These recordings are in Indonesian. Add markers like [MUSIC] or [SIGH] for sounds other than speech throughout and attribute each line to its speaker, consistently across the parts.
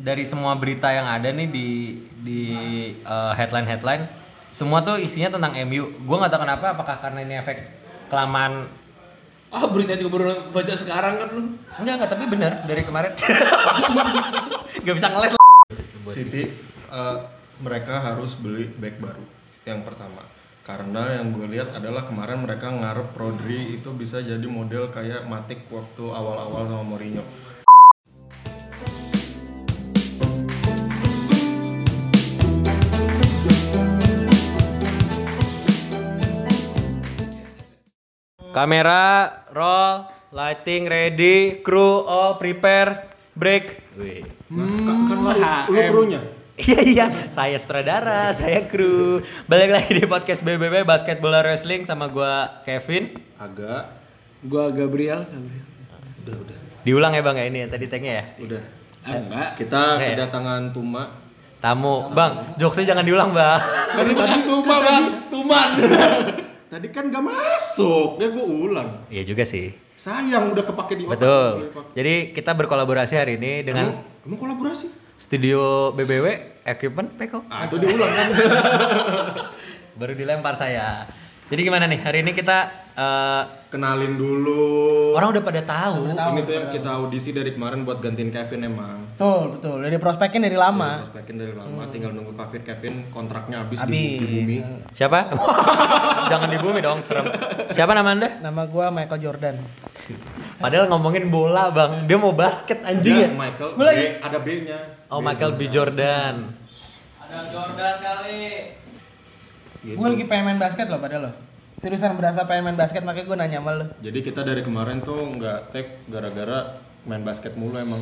Speaker 1: dari semua berita yang ada nih di di eh, headline-headline semua tuh isinya tentang MU. Gue nggak tahu kenapa apakah karena ini efek kelamaan
Speaker 2: Ah berita juga baru baca sekarang kan lu.
Speaker 1: Enggak, enggak, tapi bener dari kemarin. [LAUGHS] Gak bisa ngeles
Speaker 3: City eh, mereka harus beli back baru yang pertama karena yang gue lihat adalah kemarin mereka ngarep Rodri itu bisa jadi model kayak Matic waktu awal-awal sama Mourinho
Speaker 1: Kamera, roll, lighting ready, crew all prepare, break. Wih.
Speaker 3: kan, kan lu, lu krunya
Speaker 1: Iya iya, saya sutradara, saya kru. Balik lagi di podcast BBB Basket Bola Wrestling sama gua Kevin.
Speaker 3: agak
Speaker 2: Gua Gabriel.
Speaker 3: udah udah
Speaker 1: Diulang ya Bang ya ini ya tadi tagnya ya.
Speaker 3: udah
Speaker 2: Ah, enggak.
Speaker 3: kita
Speaker 1: Oke.
Speaker 3: kedatangan Tuma
Speaker 1: Tamu, Bang, jokesnya jangan diulang Bang.
Speaker 2: Tadi tadi Tuma bang, [LAUGHS] Tuman.
Speaker 3: Tadi kan gak masuk ya gue ulang
Speaker 1: Iya juga sih.
Speaker 3: sayang udah kepake di otak
Speaker 1: Betul. Jadi kita berkolaborasi hari ini dengan
Speaker 3: emang, emang kolaborasi
Speaker 1: studio BBW Equipment Peko.
Speaker 3: ah itu diulang kan [LAUGHS]
Speaker 1: Baru dilempar saya. Jadi gimana nih? Hari ini kita eh,
Speaker 3: kenalin dulu
Speaker 1: orang udah pada tahu.
Speaker 3: ini tuh yang kita audisi dari kemarin buat gantiin Kevin emang
Speaker 4: Betul, betul. Dari prospekin dari lama.
Speaker 3: prospekin dari lama tinggal nunggu Kevin Kevin kontraknya habis,
Speaker 4: Habis.
Speaker 3: di, di bumi
Speaker 1: Siapa? [LAUGHS] Jangan di bumi dong, serem. Siapa nama Anda?
Speaker 4: Nama gua Michael Jordan.
Speaker 1: Padahal ngomongin bola, Bang. Dia mau basket anjing ya.
Speaker 3: Ada Michael
Speaker 4: Gua
Speaker 3: B,
Speaker 4: lagi-
Speaker 3: ada B nya
Speaker 1: Oh, Michael B. Jordan.
Speaker 3: Gitu.
Speaker 4: Gua lagi pengen main basket loh padahal lo. Seriusan berasa pengen main basket makanya gua nanya sama lo.
Speaker 3: jadi kita dari kemarin tuh nggak tag gara-gara main basket mulu emang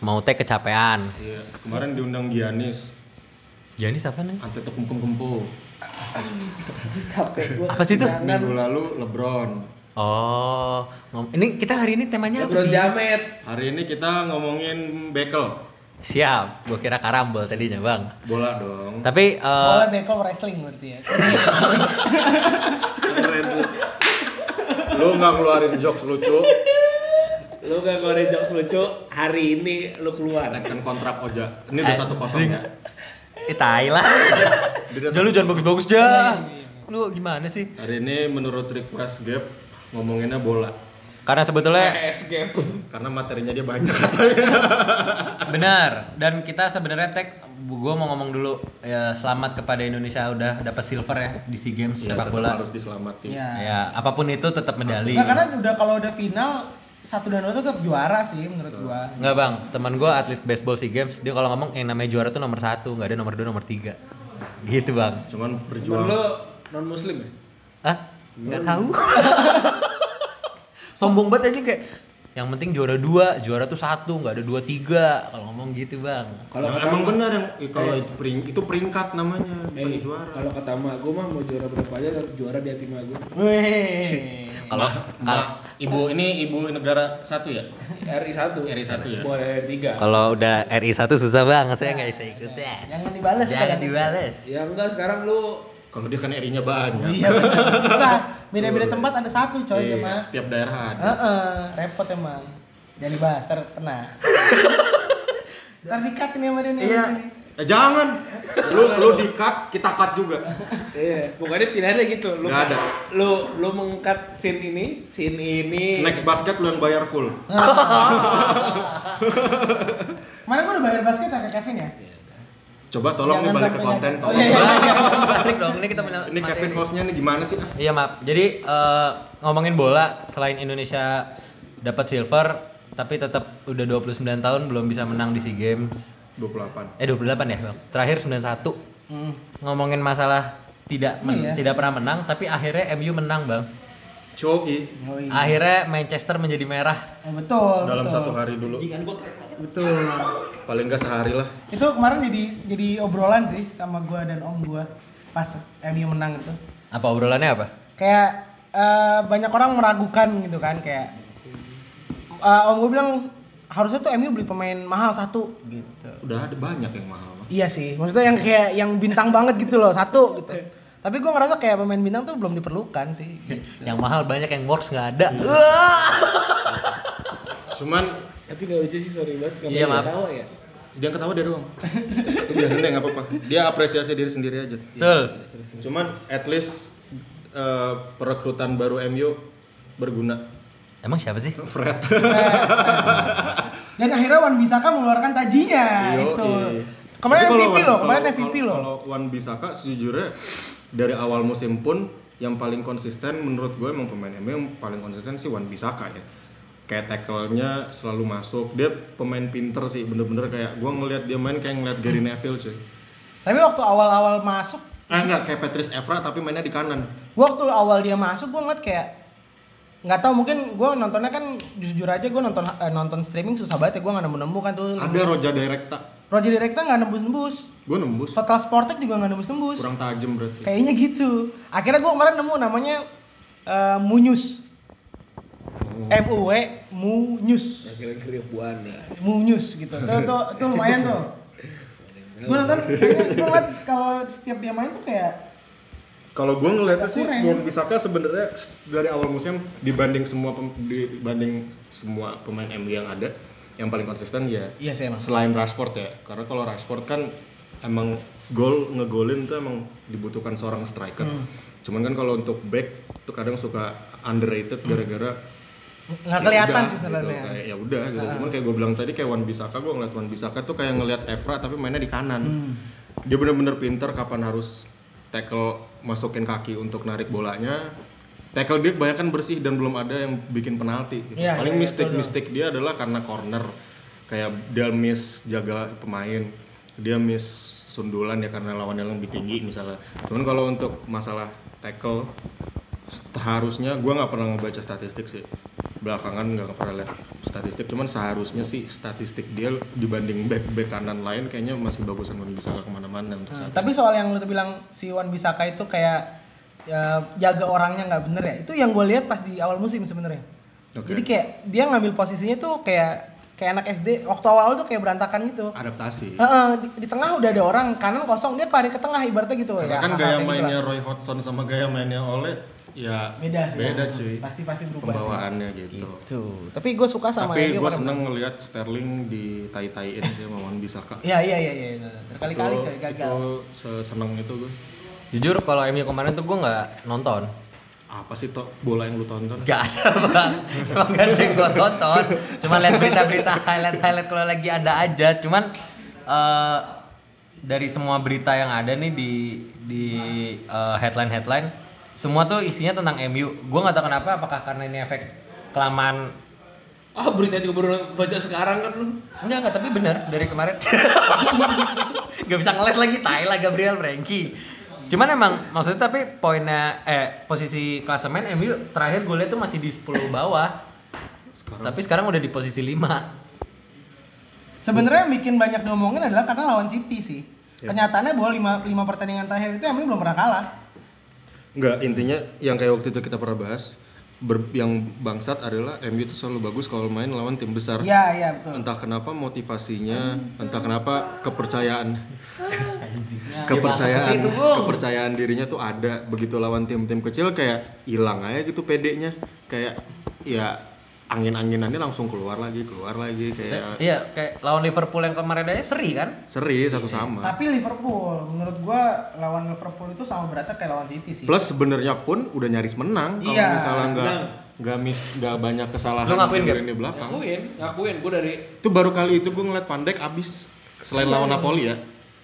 Speaker 1: Mau teh kecapean.
Speaker 3: iya kemarin diundang Giannis
Speaker 1: Jadi siapa nih?
Speaker 3: ante tuh kempu [LAUGHS] kempu
Speaker 4: Capek gua.
Speaker 1: Apa sih itu?
Speaker 3: minggu lalu LeBron
Speaker 1: Oh, ini kita hari ini temanya apa
Speaker 2: Lebron
Speaker 1: sih?
Speaker 2: Jamet.
Speaker 3: hari ini kita ngomongin bekel
Speaker 1: Siap, gua kira karambol tadinya, Bang.
Speaker 3: bola dong
Speaker 1: Tapi eh,
Speaker 4: Bola bekel wrestling berarti ya.
Speaker 2: Keren lu.
Speaker 3: lu nggak ngeluarin jokes lucu
Speaker 2: Lu gak ngeluarin jokes lucu, hari ini lu keluar.
Speaker 3: tekan kontrak Oja ini udah satu kosong ya
Speaker 1: eh tai lah. Jangan lu jangan bagus-bagus jah. Lu gimana sih?
Speaker 3: hari ini menurut request Gap ngomonginnya bola
Speaker 1: Karena sebetulnya
Speaker 2: PS game. [LAUGHS]
Speaker 3: karena materinya dia banyak katanya [LAUGHS]
Speaker 1: benar dan kita sebenarnya tag gue mau ngomong dulu ya selamat kepada Indonesia udah dapat silver ya di SEA Games
Speaker 3: ya,
Speaker 1: sepak bola.
Speaker 3: harus diselamatin
Speaker 4: Iya.
Speaker 1: Ya, apa pun itu tetap medali.
Speaker 4: Nah, karena udah kalau udah final satu dan dua tetap juara sih menurut gua.
Speaker 1: Enggak bang, teman gue atlet baseball SEA Games dia kalau ngomong yang namanya juara tuh nomor satu, nggak ada nomor dua, nomor tiga. Gitu bang.
Speaker 3: cuman
Speaker 2: Cuman
Speaker 3: berjuang
Speaker 2: lu non muslim ya?
Speaker 1: Ah, nggak tahu. [LAUGHS] Sombong banget aja kayak yang penting juara dua, juara tuh satu, nggak ada dua tiga. Kalau ngomong gitu bang.
Speaker 2: Kalau kata
Speaker 3: emang
Speaker 2: Ma-
Speaker 3: benar yang eh, kalau itu pering itu peringkat namanya
Speaker 2: Eh,
Speaker 3: bukan juara
Speaker 2: kalau kata mak gue mah mau juara berapa aja juara di hati mak gue.
Speaker 1: Kalau
Speaker 3: ibu ini ibu negara satu ya
Speaker 2: RI 1
Speaker 3: RI satu ya?
Speaker 2: Boleh tiga.
Speaker 1: kalau udah RI satu susah banget, saya nggak bisa ikut ya.
Speaker 4: Jangan dibales
Speaker 1: Jangan dibales.
Speaker 2: Ya enggak sekarang lu
Speaker 3: kalau dia kan RI-nya banyak
Speaker 4: Iya. Bisa. [LAUGHS] Beda-beda tempat ada satu coy
Speaker 3: Iya,
Speaker 4: ya mah.
Speaker 3: setiap daerah ada
Speaker 4: Heeh, repot emang. Jangan dibahas, ntar kena. [LAUGHS] Ntar di-cut ini sama dia nih.
Speaker 1: Iya.
Speaker 3: eh, jangan lu lu di cut kita cut juga
Speaker 2: Iya, pokoknya pilihannya gitu. Lu
Speaker 3: Nggak ada.
Speaker 2: Lu lu mengkat scene ini, scene ini.
Speaker 3: next basket lu yang bayar full [LAUGHS]
Speaker 4: Kemarin gua udah bayar basket ya ke Kevin ya?
Speaker 3: Coba tolong nih
Speaker 4: Jangan
Speaker 3: balik ke konten tolong
Speaker 4: Oh, iya, iya.
Speaker 1: Balik dong, ini kita
Speaker 3: ini Kevin hostnya nih gimana sih ah?
Speaker 1: Iya maaf. Jadi eh, ngomongin bola, selain Indonesia dapat silver, tapi tetap udah 29 tahun belum bisa menang di SEA Games.
Speaker 3: 28
Speaker 1: Eh 28 ya, Bang. Terakhir 91.
Speaker 4: Hmm.
Speaker 1: Ngomongin masalah tidak men-
Speaker 4: Iya.
Speaker 1: tidak pernah menang, tapi akhirnya MU menang, Bang.
Speaker 3: Coki
Speaker 4: Oh, iya.
Speaker 1: Akhirnya Manchester menjadi merah.
Speaker 4: Oh, betul.
Speaker 3: dalam
Speaker 4: betul.
Speaker 3: satu hari dulu
Speaker 4: Betul.
Speaker 3: paling enggak sehari lah
Speaker 4: itu kemarin jadi jadi obrolan sih sama gua dan om gua pas MU menang itu.
Speaker 1: Apa obrolannya apa?
Speaker 4: Kayak eh, banyak orang meragukan gitu kan kayak eh, om gua bilang harusnya tuh MU beli pemain mahal satu gitu.
Speaker 3: udah ada banyak yang mahal mah
Speaker 4: Iya sih, maksudnya yang kayak yang bintang banget gitu loh, satu gitu. Tapi gua ngerasa kayak pemain bintang tuh belum diperlukan sih. Gitu.
Speaker 1: Yang mahal banyak yang works nggak ada.
Speaker 3: cuman
Speaker 2: Tapi gak lucu sih, sorry banget. Kenapa
Speaker 1: Iya, maaf.
Speaker 2: ketawa ya?
Speaker 3: Dia yang ketawa dia doang. Biarin deh nggak apa-apa. Dia apresiasi diri sendiri aja.
Speaker 1: Betul.
Speaker 3: Cuman at least eh, perekrutan baru MU berguna.
Speaker 1: Emang siapa sih?
Speaker 3: Fred. [LAUGHS]
Speaker 4: Dan akhirnya Wan Bisaka mengeluarkan tajinya
Speaker 3: Yo,
Speaker 4: itu.
Speaker 3: iya.
Speaker 4: Kemarin
Speaker 3: Tapi
Speaker 4: MVP loh, kemarin
Speaker 3: kalau-
Speaker 4: MVP loh.
Speaker 3: Kalau Wan Bisaka sejujurnya dari awal musim pun yang paling konsisten menurut gue emang pemain MU yang paling konsisten sih Wan Bisaka ya. Kayak tackle-nya selalu masuk. Dia pemain pinter sih, bener-bener kayak gue ngelihat dia main kayak ngeliat Gary Neville cuy.
Speaker 4: Tapi waktu awal-awal masuk,
Speaker 3: Ah enggak, kayak Patrice Evra tapi mainnya di kanan.
Speaker 4: waktu awal dia masuk gue ngeliat kayak nggak tahu mungkin gue nontonnya kan jujur aja gue nonton eh, nonton streaming susah banget ya gue nggak nemu nemu kan tuh
Speaker 3: Ada Roja Directa.
Speaker 4: Roger Directa nggak nembus nembus
Speaker 3: Gue nembus.
Speaker 4: Total Sportek juga nggak nembus nembus
Speaker 3: Kurang tajam berarti.
Speaker 4: kayaknya gitu akhirnya gue kemarin nemu namanya eh, Munyus M U W Munyus
Speaker 2: Akhirnya kriuk buana.
Speaker 4: Munyus gitu tuh tuh tuh lumayan tuh gue nonton ngeliat kalau setiap dia main tuh kayak
Speaker 3: Kalau gue ngeliatnya sih. Wan Bisaka sebenarnya dari awal musim dibanding semua pem- dibanding semua pemain MU yang ada, yang paling konsisten ya
Speaker 4: iya sih emang
Speaker 3: selain Rashford ya. Karena kalau Rashford kan emang gol ngegolin tuh emang dibutuhkan seorang striker.
Speaker 4: Hmm.
Speaker 3: Cuman kan kalau untuk back tuh kadang suka underrated gara-gara
Speaker 4: nggak
Speaker 3: ya
Speaker 4: kelihatan sih
Speaker 3: gitu.
Speaker 4: sebenarnya
Speaker 3: Kayak ya udah gitu. Cuman kayak gue bilang tadi kayak Wan Bisaka gue ngeliat Wan Bisaka tuh kayak ngeliat Evra tapi mainnya di kanan.
Speaker 4: Hmm.
Speaker 3: Dia bener-bener pinter kapan harus tackle masukin kaki untuk narik bolanya. Tackle dia kebanyakan bersih dan belum ada yang bikin penalti. Gitu.
Speaker 4: Iya,
Speaker 3: Paling mistik
Speaker 4: betul.
Speaker 3: mistik dia adalah karena corner. Kayak dia miss jaga pemain. Dia miss sundulan ya karena lawannya lebih tinggi misalnya. Cuman kalau untuk masalah tackle seharusnya gue nggak pernah ngebaca statistik sih. Belakangan nggak pernah lihat statistik cuman seharusnya sih statistik dia dibanding back back kanan lain kayaknya masih bagusan Wan Bisaka ke mana-mana
Speaker 4: untuk
Speaker 3: saat
Speaker 4: tapi soal yang lu bilang si Wan Bisaka itu kayak ya, jaga orangnya nggak bener ya? Itu yang gue lihat pas di awal musim sebenarnya.
Speaker 3: Oke.
Speaker 4: jadi kayak dia ngambil posisinya tuh kayak kayak anak SD waktu awal tuh kayak berantakan gitu.
Speaker 3: Adaptasi.
Speaker 4: Heeh, di, di tengah udah ada orang kanan kosong dia lari ke tengah ibaratnya gitu.
Speaker 3: Karena
Speaker 4: ya
Speaker 3: kan gaya
Speaker 4: gitu
Speaker 3: mainnya. Roy Hodgson sama gaya mainnya Ole ya
Speaker 4: beda sih
Speaker 3: beda
Speaker 4: ya.
Speaker 3: cuy
Speaker 4: pasti pasti berubah
Speaker 3: pembawaannya gitu.
Speaker 4: sih gitu tapi gue suka sama
Speaker 3: tapi gue seneng ngelihat Sterling di tai taiin sih sama Wan Bisaka
Speaker 4: iya iya iya iya berkali-kali
Speaker 3: Itu-
Speaker 4: coy gagal
Speaker 3: itu seseneng itu gue
Speaker 1: Jujur kalau MU kemarin tuh gue nggak nonton.
Speaker 3: apa sih toh bola yang lu tonton
Speaker 1: Gak ada [LAUGHS] bang, emang gak ada yang gue tonton. Cuma lihat berita-berita highlight-highlight kalau lagi ada aja. Cuman eh, dari semua berita yang ada nih di di eh, headline-headline, semua tuh isinya tentang MU. Gue nggak tahu kenapa, apakah karena ini efek kelamaan
Speaker 2: Ah berita juga baru baca sekarang kan lu.
Speaker 1: Enggak, enggak, tapi bener dari kemarin. [LAUGHS] gak bisa ngeles lagi, tai lah Gabriel Frankie. Cuman emang maksudnya tapi poinnya eh posisi klasemen MU terakhir gue lihat tuh masih di 10 bawah. Tapi sekarang udah di posisi 5.
Speaker 4: Sebenarnya yang bikin banyak diomongin adalah karena lawan City sih. Kenyataannya bahwa lima, lima pertandingan terakhir itu MU belum pernah kalah.
Speaker 3: Enggak, intinya yang kayak waktu itu kita pernah bahas ber- yang bangsat adalah MU itu selalu bagus kalau main lawan tim besar.
Speaker 4: Iya, iya betul.
Speaker 3: Entah kenapa motivasinya, entah kenapa kepercayaan. [LAUGHS] Kepercayaan
Speaker 1: situ,
Speaker 3: kepercayaan dirinya tuh ada. Begitu lawan tim-tim kecil kayak hilang aja gitu pedenya kayak ya angin-anginannya langsung keluar lagi keluar lagi kayak
Speaker 1: Iya, kayak lawan Liverpool yang kemarin aja seri kan?
Speaker 3: seri satu sama
Speaker 4: Tapi Liverpool, menurut gua lawan Liverpool itu sama beratnya kayak lawan City sih.
Speaker 3: plus sebenarnya pun udah nyaris menang kalau
Speaker 4: Iya,
Speaker 3: misalnya nggak nggak mis nggak banyak kesalahan
Speaker 1: Lu ngakuin
Speaker 3: di
Speaker 1: nggak?
Speaker 3: lini belakang
Speaker 2: Ngakuin, ngakuin gue dari
Speaker 3: itu baru kali itu gue ngeliat Van Dijk abis selain lawan Napoli ya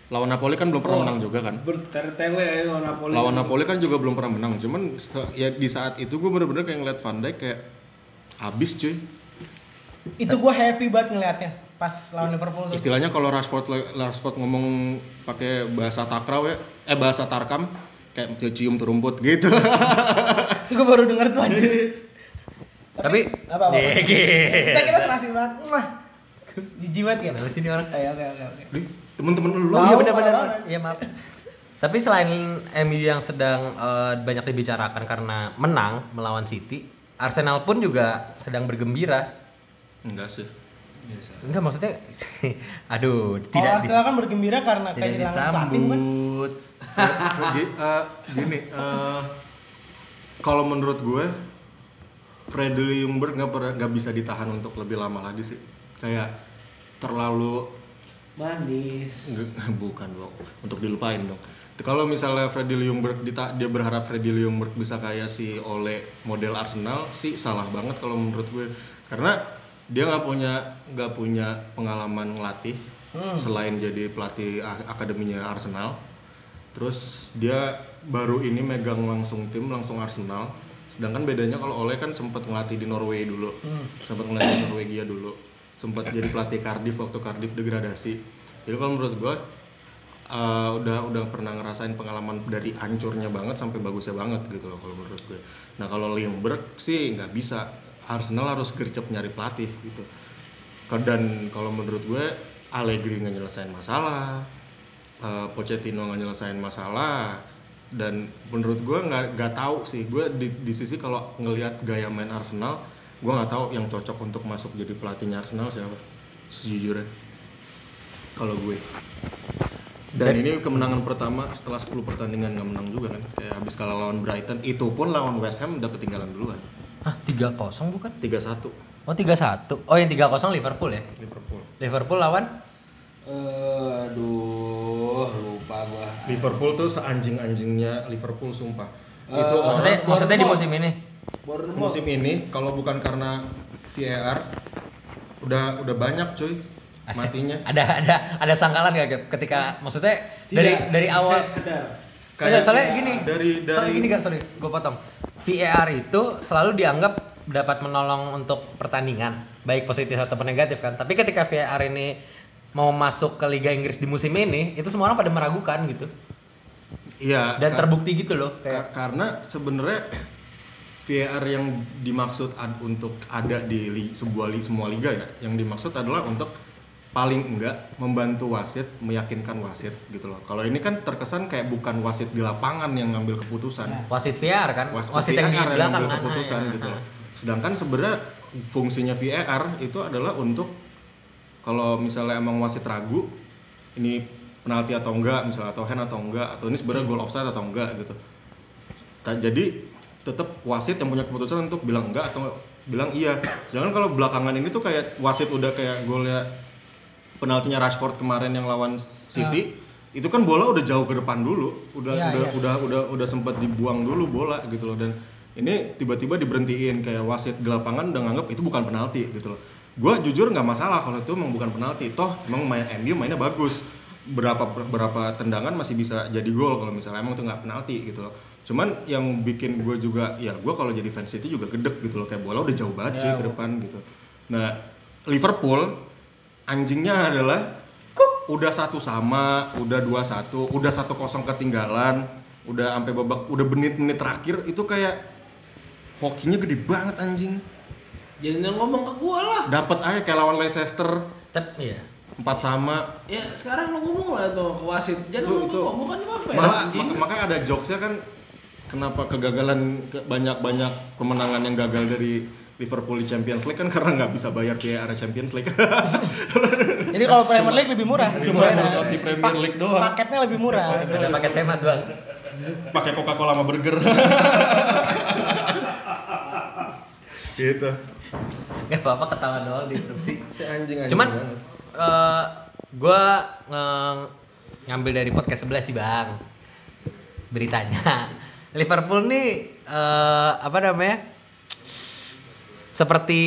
Speaker 3: lawan Napoli kan belum pernah menang juga kan
Speaker 2: bertele-tele ya lawan Napoli.
Speaker 3: lawan Napoli kan juga belum pernah menang cuman ya di saat itu gue bener-bener kayak ngeliat Van Dijk kayak abis cuy
Speaker 4: Itu gua happy banget ngelihatnya pas lawan Liverpool tuh.
Speaker 3: istilahnya kalau Rashford Rashford ngomong pakai bahasa takraw ya eh bahasa tarkam kayak cium tuh rumput gitu
Speaker 4: Itu gua baru denger tuh aja. [LAUGHS]
Speaker 1: Tapi
Speaker 4: apa apa.
Speaker 1: Iya, [LAUGHS] gitu.
Speaker 4: Kita kita serasi banget. Mwah. Jijik banget ya.
Speaker 1: Kenapa sih ini orang?
Speaker 4: Oke oke oke oke.
Speaker 3: Dih, temen-temen lu
Speaker 1: Oh iya benar-benar. Iya maaf. Tapi selain MU yang sedang eh, banyak dibicarakan karena menang melawan City, Arsenal pun juga sedang bergembira.
Speaker 3: enggak sih
Speaker 1: Enggak maksudnya, [LAUGHS] aduh
Speaker 4: Tidak
Speaker 1: tidak
Speaker 4: oh, Arsenal kan bergembira karena
Speaker 1: tidak
Speaker 4: kehilangan pelatih bukan?
Speaker 1: disambut.
Speaker 3: Gi- eh, gini eh, kalau menurut gue Freddy Ljungberg nggak pernah nggak bisa ditahan untuk lebih lama lagi sih kayak terlalu
Speaker 2: Manis. [LAUGHS]
Speaker 3: Bukan dong untuk dilupain dong kalau misalnya Freddy Ljungberg dia berharap Freddy Ljungberg bisa kayak si Ole model Arsenal sih salah banget kalau menurut gue. Karena dia nggak punya nggak punya pengalaman ngelatih selain jadi pelatih akademinya Arsenal. Terus dia baru ini megang langsung tim langsung Arsenal. Sedangkan bedanya kalau Ole kan sempat ngelatih di Norway dulu sempat ngelatih di Norwegia dulu sempat jadi pelatih Cardiff waktu Cardiff degradasi. Jadi kalau menurut gue uh, udah udah pernah ngerasain pengalaman dari hancurnya banget sampai bagusnya banget gitu loh kalau menurut gue. Nah kalau Limburg sih nggak bisa. Arsenal harus gercep nyari pelatih gitu. Dan kalau menurut gue Allegri nggak nyelesain masalah uh, Pochettino nggak nyelesain masalah dan menurut gue nggak nggak tahu sih. Gue di, di sisi kalau ngelihat gaya main Arsenal gue nggak tahu yang cocok untuk masuk jadi pelatihnya Arsenal siapa sejujurnya. Kalau gue dan ini kemenangan pertama setelah 10 pertandingan nggak menang juga kan kayak habis kalah lawan Brighton itu pun lawan West Ham udah ketinggalan duluan
Speaker 1: Hah, 3-0 bukan?
Speaker 3: 3-1
Speaker 1: Oh, 3-1. Oh, yang 3-0 Liverpool ya?
Speaker 3: Liverpool
Speaker 1: Liverpool lawan
Speaker 2: Eh, aduh, lupa gua.
Speaker 3: Liverpool tuh seanjing-anjingnya Liverpool sumpah
Speaker 2: Eh,
Speaker 3: itu
Speaker 1: maksudnya
Speaker 3: orang
Speaker 1: maksudnya di musim ini.
Speaker 3: Musim ini kalau bukan karena VAR udah udah banyak cuy matinya [LAUGHS]
Speaker 1: Ada ada ada sangkalan gak Gap? ketika maksudnya
Speaker 2: Tidak,
Speaker 1: dari dari awal
Speaker 2: sadar.
Speaker 1: Kayak soalnya gini,
Speaker 3: dari
Speaker 1: soalnya
Speaker 3: dari
Speaker 1: gini gak, sorry, gue potong. VAR itu selalu dianggap dapat menolong untuk pertandingan, baik positif ataupun negatif kan. Tapi ketika VAR ini mau masuk ke Liga Inggris di musim ini, itu semua orang pada meragukan gitu.
Speaker 3: iya
Speaker 1: Dan
Speaker 3: kar-
Speaker 1: terbukti gitu loh, kayak
Speaker 3: Ka- karena sebenarnya VAR yang dimaksud ad- untuk ada di li- sebuah li- semua liga ya, yang dimaksud adalah untuk paling enggak membantu wasit meyakinkan wasit gitu loh. Kalau ini kan terkesan kayak bukan wasit di lapangan yang ngambil keputusan.
Speaker 1: wasit VAR kan, wasit, yang di belakang
Speaker 3: ngambil
Speaker 1: kan.
Speaker 3: keputusan
Speaker 1: Ah, ya.
Speaker 3: gitu loh. Sedangkan sebenarnya fungsinya VAR itu adalah untuk kalau misalnya emang wasit ragu ini penalti atau enggak misalnya atau hand atau enggak atau ini sebenarnya goal offside atau enggak gitu. Jadi tetap wasit yang punya keputusan untuk bilang enggak atau bilang iya. Sedangkan kalau belakangan ini tuh kayak wasit udah kayak golnya penaltinya Rashford kemarin yang lawan City itu kan bola udah jauh ke depan dulu, udah
Speaker 4: Iya,
Speaker 3: udah
Speaker 4: iya.
Speaker 3: udah udah udah sempat dibuang dulu bola gitu loh dan ini tiba-tiba diberhentiin kayak wasit di lapangan udah nganggap itu bukan penalti gitu loh. Gua jujur nggak masalah kalau itu emang bukan penalti, toh emang main MU mainnya bagus. Berapa berapa tendangan masih bisa jadi gol kalau misalnya emang itu nggak penalti gitu loh. Cuman yang bikin gue juga ya gue kalau jadi fans City juga gedek gitu loh kayak bola udah jauh banget cuy
Speaker 4: Ya,
Speaker 3: ke depan gitu. Nah Liverpool anjingnya adalah udah satu sama, udah dua satu, udah satu kosong ketinggalan, udah sampai babak, udah menit-menit terakhir itu kayak hokinya gede banget anjing.
Speaker 2: Jangan ngomong ke gua lah.
Speaker 3: Dapat aja kayak lawan Leicester
Speaker 1: Tapi iya.
Speaker 3: empat sama.
Speaker 2: Ya sekarang lo ngomong lah tuh ke wasit. Jangan
Speaker 3: Itu-
Speaker 2: ngomong
Speaker 3: itu.
Speaker 2: kok, bukan
Speaker 3: Malah,
Speaker 2: anjing.
Speaker 3: mak- makanya ada jokesnya kan kenapa kegagalan ke- banyak-banyak kemenangan yang gagal dari Liverpool di Champions League kan karena nggak bisa bayar VAR Champions League. [LAUGHS]
Speaker 4: Jadi kalau Premier League lebih murah.
Speaker 3: Cuma slot di Premier League doang.
Speaker 4: Paketnya lebih murah.
Speaker 1: Ada paket hemat bang.
Speaker 3: Pakai Coca-Cola sama burger. [LAUGHS] gitu.
Speaker 1: Gak apa-apa ketawa doang di interupsi.
Speaker 3: Si anjing anjing.
Speaker 1: Cuman
Speaker 3: banget.
Speaker 1: eh gue ngambil dari podcast sebelah sih bang beritanya Liverpool nih eh, apa namanya seperti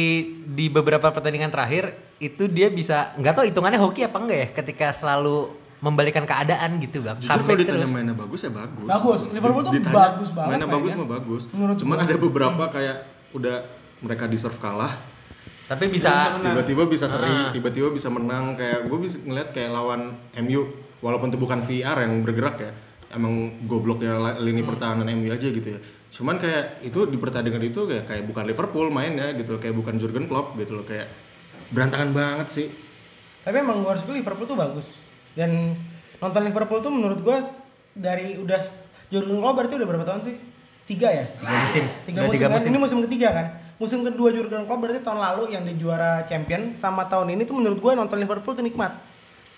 Speaker 1: di beberapa pertandingan terakhir itu dia bisa nggak tahu hitungannya hoki apa enggak ya ketika selalu membalikan keadaan gitu bang
Speaker 3: Jujur kalau ditanya
Speaker 1: terus.
Speaker 3: mainnya bagus ya bagus.
Speaker 4: Bagus. Liverpool tuh
Speaker 3: Ditanya
Speaker 4: bagus banget
Speaker 3: Mainnya bagus mah bagus.
Speaker 4: Menurut
Speaker 3: Cuman
Speaker 4: gua.
Speaker 3: ada beberapa kayak udah mereka deserve kalah.
Speaker 1: tapi bisa
Speaker 3: Tiba-tiba bisa seri,
Speaker 1: Ah.
Speaker 3: tiba-tiba bisa menang kayak gue bisa ngeliat kayak lawan MU walaupun itu bukan VR yang bergerak ya. Emang gobloknya lini pertahanan MU aja gitu ya. Cuman kayak itu di pertandingan itu kayak kayak bukan Liverpool mainnya gitu, kayak bukan Jurgen Klopp gitu loh kayak berantakan banget sih.
Speaker 4: Tapi emang gua harus Liverpool tuh bagus. Dan nonton Liverpool tuh menurut gua dari udah Jurgen Klopp berarti udah berapa tahun sih? Tiga ya?
Speaker 1: tiga musim
Speaker 4: Tiga musim,
Speaker 1: tiga
Speaker 4: kan?
Speaker 1: musim
Speaker 4: Ini musim ketiga kan? Musim kedua Jurgen Klopp berarti tahun lalu yang di juara champion sama tahun ini tuh menurut gua nonton Liverpool tuh nikmat.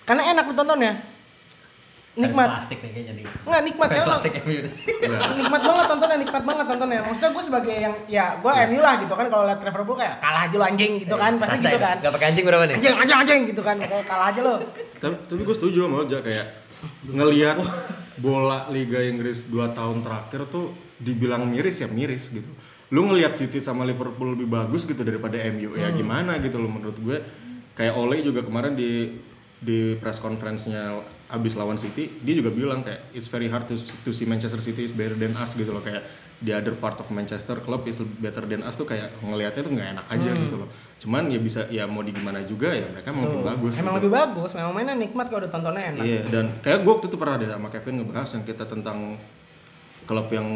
Speaker 4: Karena enak ditonton ya. Nikmat.
Speaker 1: Plastik nih kayaknya nih.
Speaker 4: Nggak nikmat kan?
Speaker 1: plastik MU. [LAUGHS]
Speaker 4: nikmat banget tontonnya, nikmat banget tontonnya. Maksudnya gue sebagai yang ya gue MU lah gitu kan kalau liat Liverpool kayak kalah aja lo anjing gitu kan, pasti
Speaker 1: Santai.
Speaker 4: gitu kan.
Speaker 1: Gak pakai anjing berapa nih?
Speaker 4: Anjing anjing anjing gitu kan, kayak kalah aja lo.
Speaker 3: tapi, tapi gue setuju sama Oja kayak ngelihat bola Liga Inggris 2 tahun terakhir tuh dibilang miris ya miris gitu lu ngelihat City sama Liverpool lebih bagus gitu daripada MU ya gimana gitu loh menurut gue kayak Ole juga kemarin di di press conference-nya abis lawan City dia juga bilang kayak it's very hard to, to see Manchester City is better than us gitu loh kayak the other part of Manchester club is better than us tuh kayak ngelihatnya tuh nggak enak aja gitu loh cuman ya bisa ya mau di gimana juga ya mereka mau lebih bagus
Speaker 4: Emang
Speaker 3: gitu.
Speaker 4: lebih bagus, memang mainnya nikmat kalau udah tontonnya enak.
Speaker 3: Iya, dan kayak gue waktu itu pernah deh sama Kevin ngebahas yang kita tentang klub yang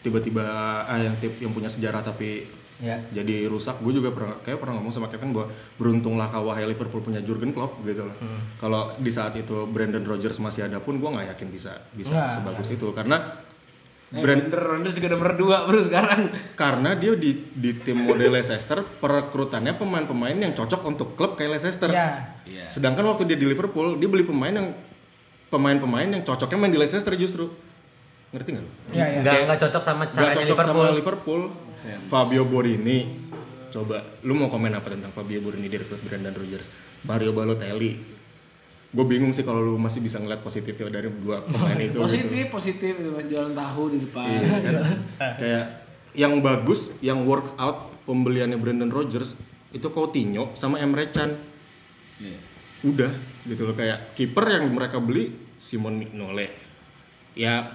Speaker 3: tiba-tiba ah yang tip yang punya sejarah tapi
Speaker 1: Ya.
Speaker 3: jadi rusak. Gue juga pernah kayak pernah ngomong sama Kevin bahwa beruntunglah kawahai Liverpool punya Jurgen Klopp gitu loh. Kalau di saat itu Brandon Rodgers masih ada pun gue nggak yakin bisa bisa
Speaker 4: Nggak.
Speaker 3: sebagus itu karena
Speaker 2: Eh,
Speaker 3: Brand-
Speaker 2: bener, Ronaldo juga nomor 2 bro sekarang.
Speaker 3: karena dia di di tim model Leicester perekrutannya pemain-pemain yang cocok untuk klub kayak Leicester.
Speaker 4: Iya.
Speaker 2: Iya.
Speaker 3: Sedangkan waktu dia di Liverpool, dia beli pemain yang pemain-pemain yang cocoknya main di Leicester justru. Ngerti nggak? lu?
Speaker 4: Iya, iya.
Speaker 1: Nggak nggak cocok sama
Speaker 3: Nggak
Speaker 1: caranya
Speaker 3: cocok
Speaker 1: Liverpool.
Speaker 3: sama Liverpool. Fabio Borini. Coba, lu mau komen apa tentang Fabio Borini direkrut Brandon Rodgers? Mario Balotelli. Gue bingung sih kalau lu masih bisa ngeliat positifnya dari dua pemain itu.
Speaker 2: Positif,
Speaker 3: gitu.
Speaker 2: positif itu kan jualan tahu di depan.
Speaker 3: Iya, kan? [LAUGHS] Kayak yang bagus, yang work out pembeliannya Brandon Rodgers itu Coutinho sama Emre Can.
Speaker 2: Iya.
Speaker 3: udah gitu loh kayak kiper yang mereka beli Simon Mignolet ya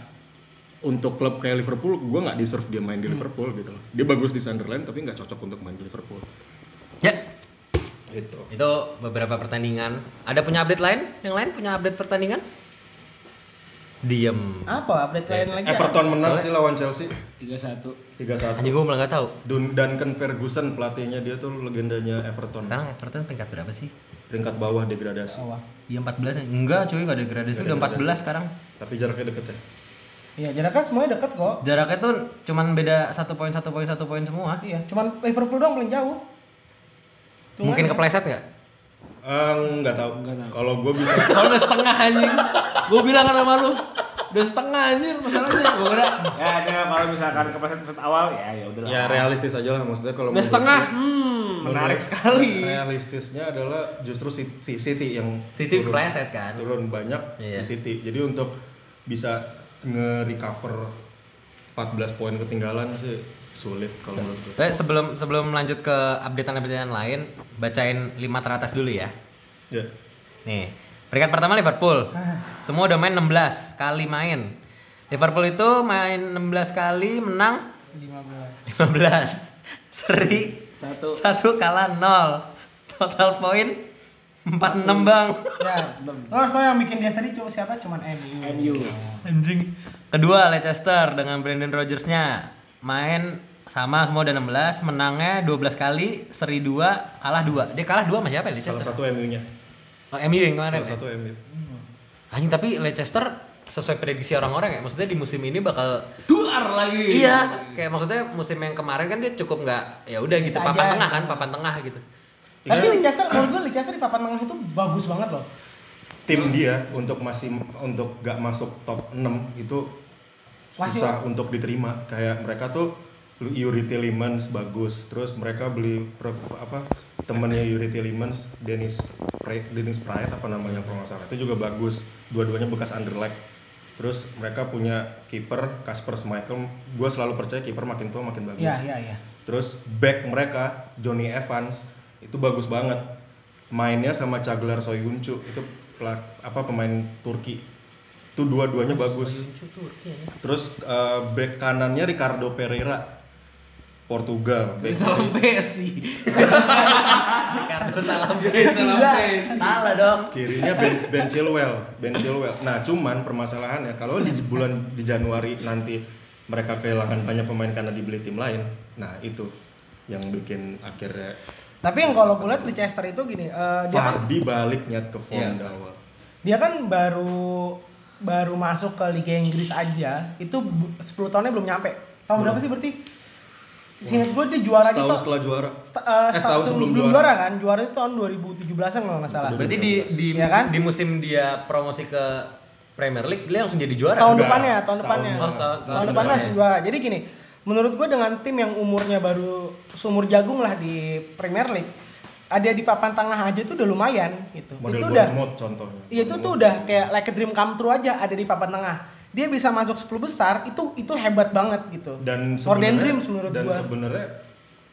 Speaker 3: untuk klub kayak Liverpool gue nggak deserve dia main di Liverpool gitu loh dia bagus di Sunderland tapi nggak cocok untuk main di Liverpool
Speaker 1: Ya,
Speaker 3: gitu
Speaker 1: itu beberapa pertandingan. Ada punya update lain? Yang lain punya update pertandingan? Diem.
Speaker 4: Apa update lain lagi? ya?
Speaker 3: Everton menang sih lawan Chelsea
Speaker 2: 31.
Speaker 3: 3-1
Speaker 1: Anjing gue malah nggak tahu.
Speaker 3: Dun Duncan Ferguson pelatihnya dia tuh legendanya Everton
Speaker 1: Sekarang Everton peringkat berapa sih?
Speaker 3: peringkat bawah degradasi
Speaker 4: Bawah.
Speaker 1: Iya 14 Enggak cuy, nggak ada gradasi.
Speaker 3: Nggak
Speaker 1: Udah
Speaker 3: ada
Speaker 1: 14 sekarang.
Speaker 3: tapi jaraknya deket ya
Speaker 4: Iya, jaraknya semuanya deket kok.
Speaker 1: Jaraknya tuh cuman beda satu poin, satu poin, satu poin semua.
Speaker 4: Iya, cuman Liverpool doang paling jauh. Cuman-
Speaker 1: Mungkin kepleset nggak?
Speaker 3: Eh, nggak tahu
Speaker 2: Nggak tahu.
Speaker 3: kalau gue bisa [LAUGHS]
Speaker 2: Soalnya udah setengah anjing. Gue bilang kan sama lu, udah setengah anjir masalahnya. Gue kira ya ada kalau misalkan kepeset awal ya ya udah.
Speaker 3: ya realistis aja lah maksudnya kalau
Speaker 2: Udah
Speaker 3: menurut
Speaker 2: setengah. Hmm, menarik sekali.
Speaker 3: realistisnya adalah justru si si City yang
Speaker 1: City
Speaker 3: turun,
Speaker 1: kepleset kan?
Speaker 3: turun banyak
Speaker 1: Iya.
Speaker 3: di City jadi untuk bisa nge-recover 14 poin ketinggalan sih sulit kalau menurut gue
Speaker 1: Saya sebelum sebelum lanjut ke updatean-updatean lain, bacain 5 teratas dulu ya.
Speaker 3: ya
Speaker 1: Nih, peringkat pertama Liverpool. Semua udah main 16 kali main. Liverpool itu main 16 kali menang
Speaker 4: 15.
Speaker 1: 15. [LAUGHS] Seri
Speaker 2: Satu.
Speaker 1: satu kalah 0. Total poin 46 bang.
Speaker 4: Ya, lo harus tau yang bikin dia sedih cuma siapa? Cuman MU.
Speaker 2: MU.
Speaker 1: Anjing. Kedua Leicester dengan Brandon Rodgers-nya main sama semua udah 16, menangnya 12 kali, seri 2, kalah 2. Dia kalah 2 sama siapa ya
Speaker 3: salah
Speaker 1: Leicester?
Speaker 3: satu MU-nya
Speaker 1: Oh, MU yang kemarin.
Speaker 3: salah
Speaker 1: ya?
Speaker 3: satu MU
Speaker 1: Anjing tapi Leicester sesuai prediksi orang-orang ya, maksudnya di musim ini bakal
Speaker 2: Duar lagi.
Speaker 1: Iya, kayak maksudnya musim yang kemarin kan dia cukup nggak ya udah gitu
Speaker 4: Bisa
Speaker 1: papan
Speaker 4: aja.
Speaker 1: tengah kan, papan tengah gitu.
Speaker 4: Tapi
Speaker 3: Iya.
Speaker 4: Leicester, menurut gue Leicester di papan tengah itu bagus banget loh.
Speaker 3: tim dia untuk masih untuk gak masuk top 6 itu
Speaker 4: Masih-
Speaker 3: susah untuk diterima. Kayak mereka tuh Yuri Tillemans bagus terus mereka beli apa temennya Yuri Tillemans Dennis Pre, Dennis Praet apa namanya kalau nggak salah. Itu juga bagus. Dua-duanya bekas Anderlecht terus mereka punya kiper Kasper Schmeichel. Gue selalu percaya kiper makin tua makin bagus.
Speaker 4: Iya, iya, iya.
Speaker 3: Terus back mereka Johnny Evans itu bagus banget. Mainnya sama Caglar Soyuncu itu pelak, apa pemain Turki. Itu dua-duanya bagus. Terus eh, back kanannya Ricardo Pereira Portugal. [LAUGHS]
Speaker 2: Salam Messi.
Speaker 1: Ricardo salam
Speaker 2: Salam Messi.
Speaker 1: Salah dong.
Speaker 3: kirinya Ben, ben Chilwell, Ben Chilwell. Nah, cuman permasalahannya kalau di bulan di Januari nanti mereka kehilangan banyak pemain karena dibeli tim lain. Nah, itu yang bikin akhirnya
Speaker 4: Tapi yang kalau gue lihat Leicester itu gini, eh, dia kan
Speaker 3: Fardi balik nyat ke form
Speaker 1: Iya.
Speaker 3: awal.
Speaker 4: dia kan baru baru masuk ke Liga Inggris aja, itu bu- 10 tahunnya belum nyampe. Tahun berapa sih berarti? Seingat gue dia juara
Speaker 3: Setahun
Speaker 4: gitu.
Speaker 3: setelah juara.
Speaker 4: Sta- eh,
Speaker 3: Eh, setahun
Speaker 4: sebelum,
Speaker 3: sebelum
Speaker 4: juara.
Speaker 3: juara.
Speaker 4: kan, juara itu tahun 2017an kalau nggak salah.
Speaker 1: Berarti di di
Speaker 4: Iya kan?
Speaker 1: di musim dia promosi ke Premier League dia langsung jadi juara.
Speaker 4: tahun depannya, tahun depannya.
Speaker 1: Oh,
Speaker 4: tahun
Speaker 1: tahun
Speaker 4: depannya
Speaker 1: depannya.
Speaker 4: juara. Jadi gini, menurut gue dengan tim yang umurnya baru sumur jagung lah di Premier League, ada di papan tengah aja tuh udah lumayan gitu.
Speaker 3: model
Speaker 4: itu udah
Speaker 3: Bournemouth contohnya
Speaker 4: Iya itu tuh udah kayak like a dream come true aja ada di papan tengah. Dia bisa masuk 10 besar itu itu hebat banget gitu.
Speaker 3: dan sebenarnya
Speaker 4: dreams menurut
Speaker 3: dan
Speaker 4: gua.
Speaker 3: sebenarnya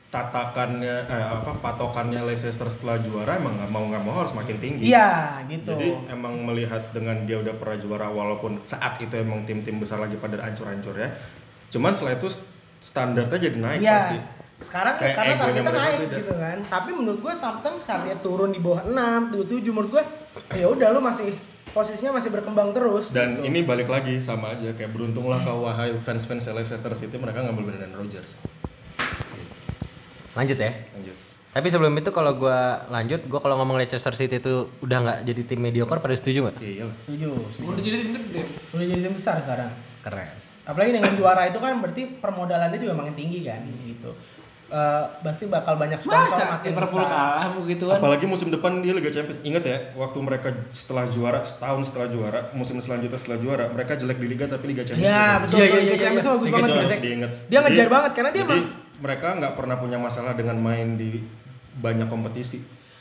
Speaker 3: tatakannya eh, apa patokannya Leicester setelah juara emang nggak mau nggak mau harus makin tinggi
Speaker 4: Iya gitu.
Speaker 3: Jadi emang melihat dengan dia udah pernah juara walaupun saat itu emang tim-tim besar lagi pada hancur-hancur ya. Cuman setelah itu standarnya jadi naik
Speaker 4: Iya.
Speaker 3: pasti.
Speaker 4: Sekarang ya
Speaker 3: Kayak
Speaker 4: karena targetnya naik
Speaker 3: beda.
Speaker 4: gitu kan. Tapi menurut gua sometimes dia turun di bawah 6, 7 menurut gua ya udah lu masih posisinya masih berkembang terus.
Speaker 3: Dan
Speaker 4: gitu.
Speaker 3: ini balik lagi sama aja kayak beruntunglah kau wahai fans-fans Leicester City mereka ngambil Brendan Rodgers.
Speaker 1: Lanjut ya.
Speaker 3: Lanjut.
Speaker 1: Tapi sebelum itu kalau gua lanjut, gua kalau ngomong Leicester City itu udah nggak jadi tim mediocre pada setuju nggak?
Speaker 3: Iya iyalah.
Speaker 4: setuju, setuju.
Speaker 2: Udah jadi tim gede.
Speaker 4: Udah jadi tim besar sekarang.
Speaker 1: Keren.
Speaker 4: Apalagi dengan juara itu kan berarti permodalannya juga makin tinggi kan gitu. Eh, pasti bakal banyak sponsor
Speaker 2: Masa
Speaker 4: makin
Speaker 2: Liverpool
Speaker 4: besar.
Speaker 2: kalah begitu kan?
Speaker 3: Apalagi musim depan dia Liga Champions. Ingat ya, waktu mereka setelah juara setahun setelah juara, musim selanjutnya setelah juara, mereka jelek di liga tapi Liga Champions.
Speaker 4: Iya,
Speaker 3: bagus.
Speaker 4: betul.
Speaker 1: Iya,
Speaker 4: Liga
Speaker 1: iya, iya,
Speaker 4: Champions
Speaker 1: iya.
Speaker 4: bagus
Speaker 1: Liga
Speaker 4: banget.
Speaker 1: Champions.
Speaker 4: Dia ngejar banget, karena dia
Speaker 3: jadi
Speaker 4: emang-
Speaker 3: mereka nggak pernah punya masalah dengan main di banyak kompetisi.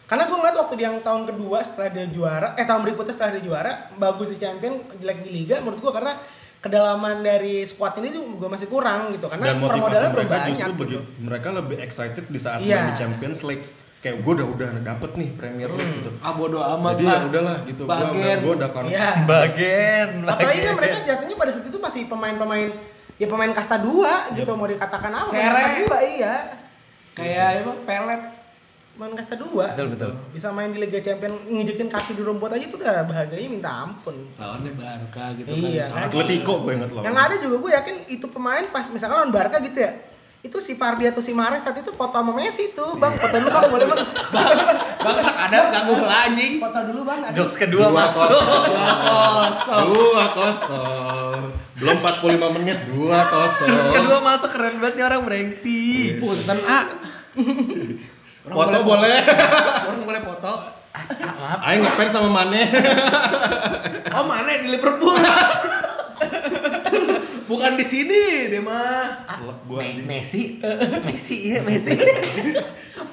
Speaker 4: Karena gue ngeliat waktu dia yang tahun kedua setelah dia juara, eh tahun berikutnya setelah dia juara, bagus di champion, jelek di liga, menurut gue karena kedalaman dari squad ini tuh gue masih kurang gitu. Karena
Speaker 3: Dan motivasi mereka
Speaker 4: banyak
Speaker 3: justru
Speaker 4: gitu.
Speaker 3: begitu. Mereka lebih excited di saat
Speaker 4: Iya.
Speaker 3: main di Champions League. Kayak gue udah udah dapet nih Premier League gitu.
Speaker 2: Ah bodo amat
Speaker 3: Jadi ya
Speaker 2: lah.
Speaker 3: udahlah gitu. Gue
Speaker 2: Bagian.
Speaker 3: udah gue udah kon.
Speaker 4: Iya.
Speaker 1: Bagian.
Speaker 4: Apalagi kan mereka jatuhnya pada saat itu masih pemain-pemain ya pemain kasta 2 gitu mau dikatakan apa?
Speaker 2: Cere.
Speaker 4: Kasta 2 iya.
Speaker 2: Kayak apa? Pelet.
Speaker 4: Pemain kasta 2.
Speaker 1: Betul, betul.
Speaker 4: Bisa main di Liga Champion nginjekin kaki di rumput aja tuh udah bahagianya minta ampun.
Speaker 2: Lawannya Barca gitu
Speaker 4: Iya,
Speaker 2: kan.
Speaker 4: kan?
Speaker 3: Atletico gue inget loh.
Speaker 4: Yang ada juga gue yakin itu pemain pas misalkan lawan Barca gitu ya. Itu si Fardi atau si Mahrez saat itu foto sama Messi tuh, Bang. Foto dulu Bang, boleh Bang. [LAUGHS]
Speaker 2: Bangsa ada ganggu anjing.
Speaker 4: Foto dulu Bang. ada.
Speaker 1: Jokes kedua
Speaker 3: Dua
Speaker 1: masuk.
Speaker 3: kosong. Dua kosong. Belum 45 menit dua kosong.
Speaker 1: Jokes kedua masuk keren banget nih orang brengsek.
Speaker 2: Punten [LAUGHS] A.
Speaker 3: Foto boleh.
Speaker 2: Orang boleh foto.
Speaker 1: Maaf.
Speaker 3: Ayo ngefans sama Mane.
Speaker 2: Oh mana di Liverpool? Bukan di sini dia mah.
Speaker 3: Gua.
Speaker 1: Messi, Messi iya Messi.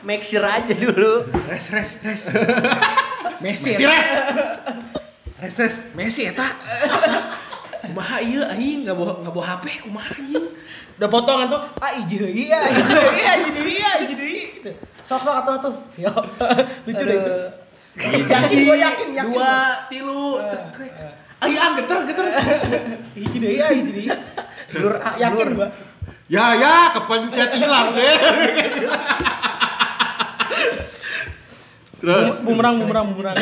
Speaker 1: Make sure aja dulu.
Speaker 2: Res res res. Messi.
Speaker 3: Messi res.
Speaker 2: Res res. Messi eta. Kumaha ieu aing enggak bawa enggak bawa HP kumaha anjing.
Speaker 4: Udah potongan tuh, ah iji deui ya, iji deui ya, iji deui ya, iji deui. Gitu. Sok sok atuh atuh. [LAUGHS] Yo. Lucu deh itu. yakin gue yakin yakin.
Speaker 2: Dua, tilu, cekrek. Ayo ah geter geter. [LAUGHS]
Speaker 4: Iji deui ya, iji deui. Blur ah, yakin gua.
Speaker 3: Ya ya kepencet hilang [LAUGHS] deh. Terus
Speaker 4: bumerang bumerang bumerang.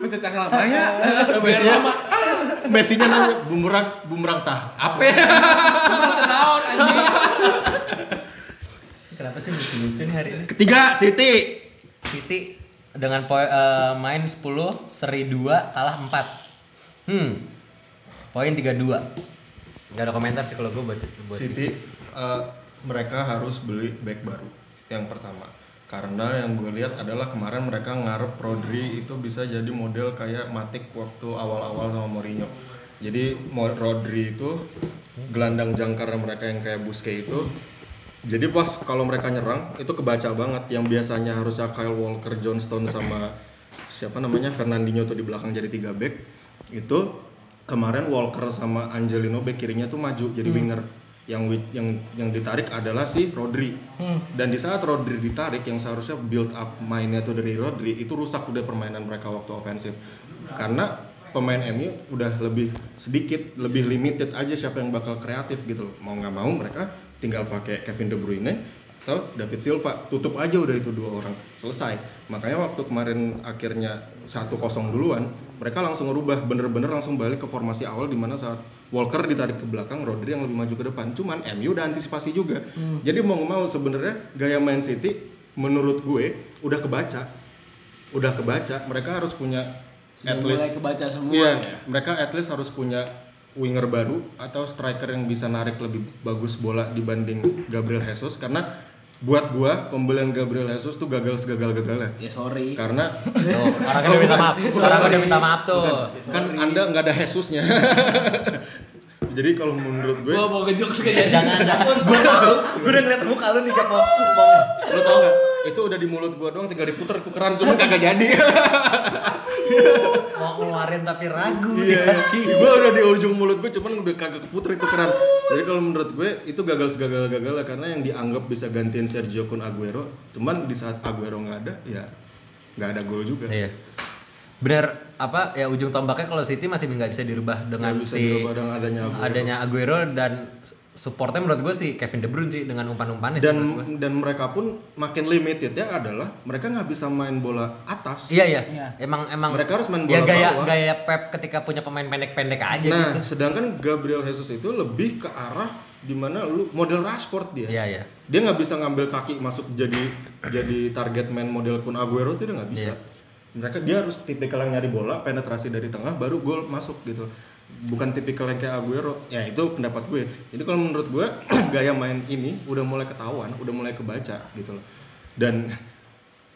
Speaker 2: Pencet yang lama ya.
Speaker 3: Messi-nya Messi-nya nanya bumerang bumerang tah. Apa ya?
Speaker 2: Anjing.
Speaker 1: Kenapa sih lucu-lucu nih hari ini?
Speaker 3: Ketiga City.
Speaker 1: City dengan poin eh, main 10, seri 2, kalah 4. Hmm. Poin 32. Gak ada komentar sih kalau gue buat, buat
Speaker 3: City eh, mereka harus beli back baru yang pertama karena yang gue lihat adalah kemarin mereka ngarep Rodri itu bisa jadi model kayak Matic waktu awal-awal sama Mourinho. Jadi Rodri itu gelandang jangkar mereka yang kayak Busquets itu. Jadi pas kalau mereka nyerang itu kebaca banget. Yang biasanya harusnya Kyle Walker, John Stone sama siapa namanya Fernandinho tuh di belakang jadi tiga back itu kemarin Walker sama Angelino back kirinya tuh maju jadi winger yang yang yang ditarik adalah si Rodri. Dan di saat Rodri ditarik yang seharusnya build up mainnya tuh dari Rodri itu rusak udah permainan mereka waktu ofensif. Karena pemain MU udah lebih sedikit lebih limited aja siapa yang bakal kreatif gitu loh. mau nggak mau mereka tinggal pakai Kevin De Bruyne atau David Silva. Tutup aja udah itu dua orang selesai. Makanya waktu kemarin akhirnya 1-0 duluan mereka langsung ngerubah bener-bener langsung balik ke formasi awal di mana saat Walker ditarik ke belakang Rodri yang lebih maju ke depan. Cuman MU udah antisipasi juga. Jadi mau mau sebenarnya gaya main City menurut gue udah kebaca. Udah kebaca. Mereka harus punya at
Speaker 2: Sudah mulai
Speaker 3: least
Speaker 2: kebaca semua
Speaker 3: Iya,
Speaker 2: ya.
Speaker 3: mereka at least harus punya winger baru atau striker yang bisa narik lebih bagus bola dibanding Gabriel Jesus. Karena buat gua pembelian Gabriel Jesus tuh gagal segagal-gagalnya.
Speaker 2: Ya sorry.
Speaker 3: Karena
Speaker 1: Tuh, [LAUGHS] orang udah minta maaf. Orang udah minta maaf tuh.
Speaker 3: kan Anda nggak ada Jesusnya. [LAUGHS] Jadi kalau menurut gue,
Speaker 2: Gua mau ngejokes ke
Speaker 1: Jangan, jangan. Gue tahu. Gue udah ngeliat muka lu nih Jack mau mau
Speaker 3: lo tau nggak? Itu udah di mulut gua doang, tinggal diputer itu keran, cuman kagak jadi. [LAUGHS]
Speaker 1: mau ngeluarin tapi ragu
Speaker 3: Iya,
Speaker 1: dia.
Speaker 3: gue udah di ujung mulut gue, cuman udah kagak keputer itu keran. Jadi kalau menurut gue itu gagal segagal-gagal karena yang dianggap bisa gantiin Sergio Kun Aguero, cuman di saat Aguero nggak ada, ya nggak ada gol juga.
Speaker 1: Iya. Bener apa ya ujung tombaknya kalau City masih nggak bisa dirubah dengan
Speaker 3: Nggak bisa
Speaker 1: si
Speaker 3: dirubah dengan adanya Aguero.
Speaker 1: adanya Aguero dan supportnya menurut gue sih Kevin De Bruyne sih dengan umpan-umpannya
Speaker 3: dan dan mereka pun makin limited ya adalah mereka nggak bisa main bola atas.
Speaker 1: Iya iya.
Speaker 4: Iya.
Speaker 1: Emang emang
Speaker 3: Mereka harus main
Speaker 1: ya
Speaker 3: bola
Speaker 1: gaya
Speaker 3: bawah.
Speaker 1: gaya Pep ketika punya pemain pendek-pendek aja
Speaker 3: nah,
Speaker 1: gitu.
Speaker 3: sedangkan Gabriel Jesus itu lebih ke arah di mana lu model Rashford dia.
Speaker 1: Iya iya.
Speaker 3: Dia nggak bisa ngambil kaki masuk jadi jadi target man model Kun Aguero itu dia nggak bisa.
Speaker 1: Iya.
Speaker 3: Mereka dia harus tipikal yang nyari bola, penetrasi dari tengah baru gol masuk gitu. Bukan tipikal yang kayak Aguero. Ya itu pendapat gue. Jadi kalau menurut gue [CLEARS THROAT] gaya main ini udah mulai ketahuan, udah mulai kebaca gitu loh. Dan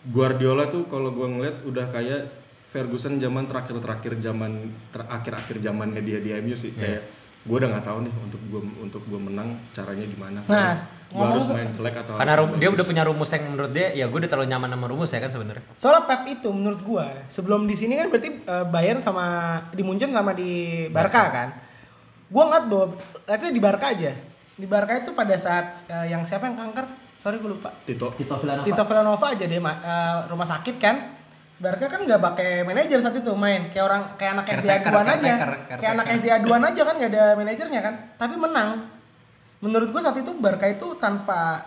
Speaker 3: Guardiola tuh kalau gue ngeliat udah kayak Ferguson zaman terakhir-terakhir zaman terakhir-akhir zamannya dia di MU sih kayak gue udah nggak tahu nih untuk gue untuk gue menang caranya gimana.
Speaker 4: Nah,
Speaker 3: gue harus main jelek atau
Speaker 1: Karena
Speaker 3: harus
Speaker 1: rum- dia udah punya rumus yang menurut dia ya gue udah terlalu nyaman sama rumus ya kan sebenarnya.
Speaker 4: Soalnya Pep itu menurut gua sebelum di sini kan berarti eh, Bayern sama di Munchen sama di Barca kan. Gua ngeliat bahwa let's say di Barca aja. Di Barca itu pada saat eh, yang siapa yang kanker? Sorry gue lupa.
Speaker 3: Tito
Speaker 1: Tito Villanova.
Speaker 4: Tito Villanova aja dia ma- eh, rumah sakit kan. Barca kan nggak pakai manajer saat itu main kayak orang kayak anak SD aduan aja. Kayak anak. SD aduan aja kan nggak ada manajernya kan. Tapi menang. Menurut gua saat itu Barca itu tanpa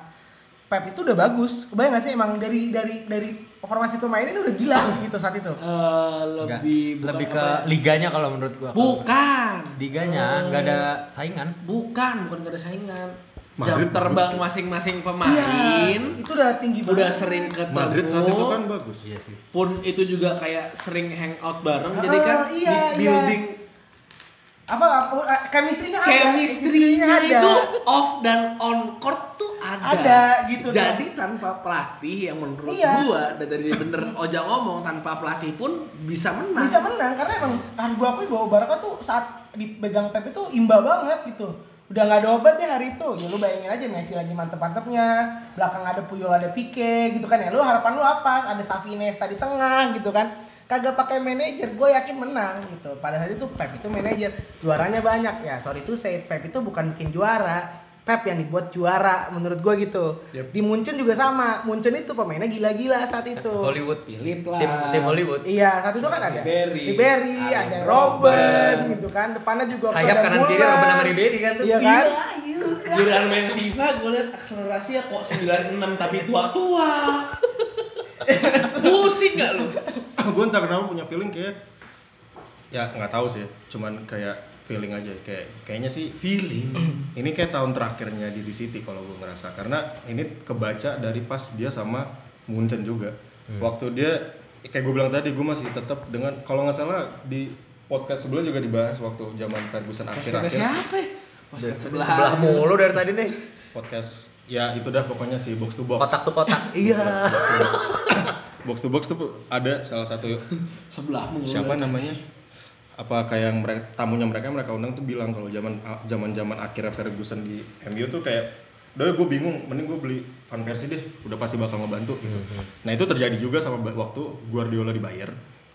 Speaker 4: Pep itu udah bagus. Kebayang gak sih emang dari dari dari formasi pemain ini udah gila gitu saat itu.
Speaker 2: Eh,
Speaker 1: Enggak.
Speaker 2: lebih bukan
Speaker 1: lebih ke
Speaker 2: ya?
Speaker 1: liganya kalau menurut gua.
Speaker 2: Bukan.
Speaker 1: Liganya nggak ada saingan.
Speaker 2: Bukan, bukan gak ada saingan.
Speaker 3: Madrid
Speaker 2: Jam terbang masing-masing
Speaker 4: Iya,
Speaker 2: pemain.
Speaker 4: itu udah tinggi banget.
Speaker 2: Udah sering ketemu.
Speaker 3: Madrid saat itu kan bagus.
Speaker 1: Iya sih.
Speaker 2: pun itu juga kayak sering hangout bareng
Speaker 4: Ah,
Speaker 2: jadi kan
Speaker 4: iya,
Speaker 2: di- building
Speaker 4: apa, apa eh, chemistry-nya ada.
Speaker 2: chemistry-nya
Speaker 4: ada.
Speaker 2: itu off dan on court tuh ada.
Speaker 4: Ada, gitu.
Speaker 2: Jadi tanpa pelatih yang menurut
Speaker 4: Iya.
Speaker 2: gua dan dari bener Oja ngomong tanpa pelatih pun bisa menang.
Speaker 4: bisa menang karena emang harus gua akui bahwa Barca tuh saat dipegang Pep itu imba banget gitu udah nggak ada obat deh hari itu ya lu bayangin aja Messi lagi mantep-mantepnya belakang ada Puyol ada Pique gitu kan ya lu harapan lu apa ada Xavi Iniesta di tengah gitu kan kagak pakai manajer gue yakin menang gitu pada saat itu Pep itu manajer juaranya banyak ya sorry itu saya Pep itu bukan bikin juara Pep yang dibuat juara menurut gue gitu
Speaker 3: Yep.
Speaker 4: di Munchen juga sama Munchen itu pemainnya gila-gila saat itu
Speaker 1: Hollywood.
Speaker 2: Philip lah.
Speaker 1: Tim tim Hollywood.
Speaker 4: Iya, saat itu kan ada
Speaker 2: Ribery,
Speaker 4: Ribery,
Speaker 2: ada Robben.
Speaker 4: Gitu kan. Depannya juga
Speaker 1: Sayap kanan kiri. Robben sama Ribery kan tuh.
Speaker 4: Iya kan?
Speaker 2: Giliran main FIFA gue liat akselerasinya kok 96 tapi tua-tua. Pusing gak lu? [COUGHS]
Speaker 3: gue entah kenapa punya feeling kayak ya nggak tahu sih cuman kayak feeling aja kayak kayaknya sih feeling [COUGHS] ini kayak tahun terakhirnya di di City kalau gue ngerasa karena ini kebaca dari pas dia sama Munchen juga waktu dia kayak gue bilang tadi gue masih tetap dengan kalau nggak salah di podcast sebelumnya juga dibahas waktu zaman Ferguson akhir-akhir
Speaker 2: siapa? ya? Posket sebelah.
Speaker 1: Sebelah mulu dari tadi nih.
Speaker 3: podcast ya itu dah pokoknya sih box to box
Speaker 1: Kotak tuh kotak. Iya.
Speaker 3: box to box tuh ada salah satu
Speaker 2: Sebelah mulu.
Speaker 3: siapa namanya? Apa kayak yang mereka tamunya mereka mereka undang tuh bilang kalau zaman zaman zaman akhirnya Ferguson di MU tuh kayak udah gue bingung mending gue beli Van Persie deh udah pasti bakal ngebantu gitu. Nah itu terjadi juga sama waktu Guardiola di Bayern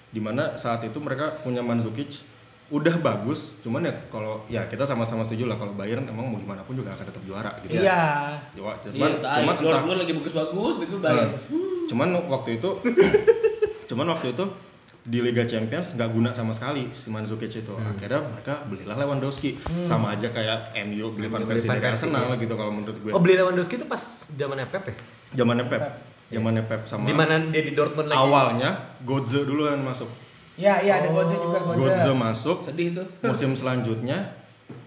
Speaker 3: di mana saat itu mereka punya Mandzukic udah bagus cuman ya kalau ya kita sama-sama setuju lah kalau Bayern emang mau gimana pun juga akan tetap juara gitu
Speaker 4: Iya.
Speaker 3: Ya,
Speaker 2: Iya,
Speaker 3: cuman
Speaker 2: tai.
Speaker 3: cuman entah-
Speaker 2: Dortmund lagi bagus-bagus gitu bayar.
Speaker 3: Hmm. Cuman waktu itu [LAUGHS] cuman waktu itu di Liga Champions nggak guna sama sekali si Mandzukic itu.
Speaker 1: Hmm.
Speaker 3: Akhirnya mereka belilah Lewandowski. Sama aja kayak MU beli Van Persie dari Arsenal
Speaker 1: iya.
Speaker 3: gitu kalau menurut gue.
Speaker 1: Oh beli Lewandowski itu pas zamannya Pep ya?
Speaker 3: Zamannya Pep. Zamannya Pep sama
Speaker 1: Di mana dia di Dortmund lagi?
Speaker 3: awalnya Godze dulu yang masuk.
Speaker 4: Iya, iya ada
Speaker 1: Oh.
Speaker 4: Godze juga Godze.
Speaker 3: Godze masuk.
Speaker 2: Sedih tuh. [LAUGHS]
Speaker 3: Musim selanjutnya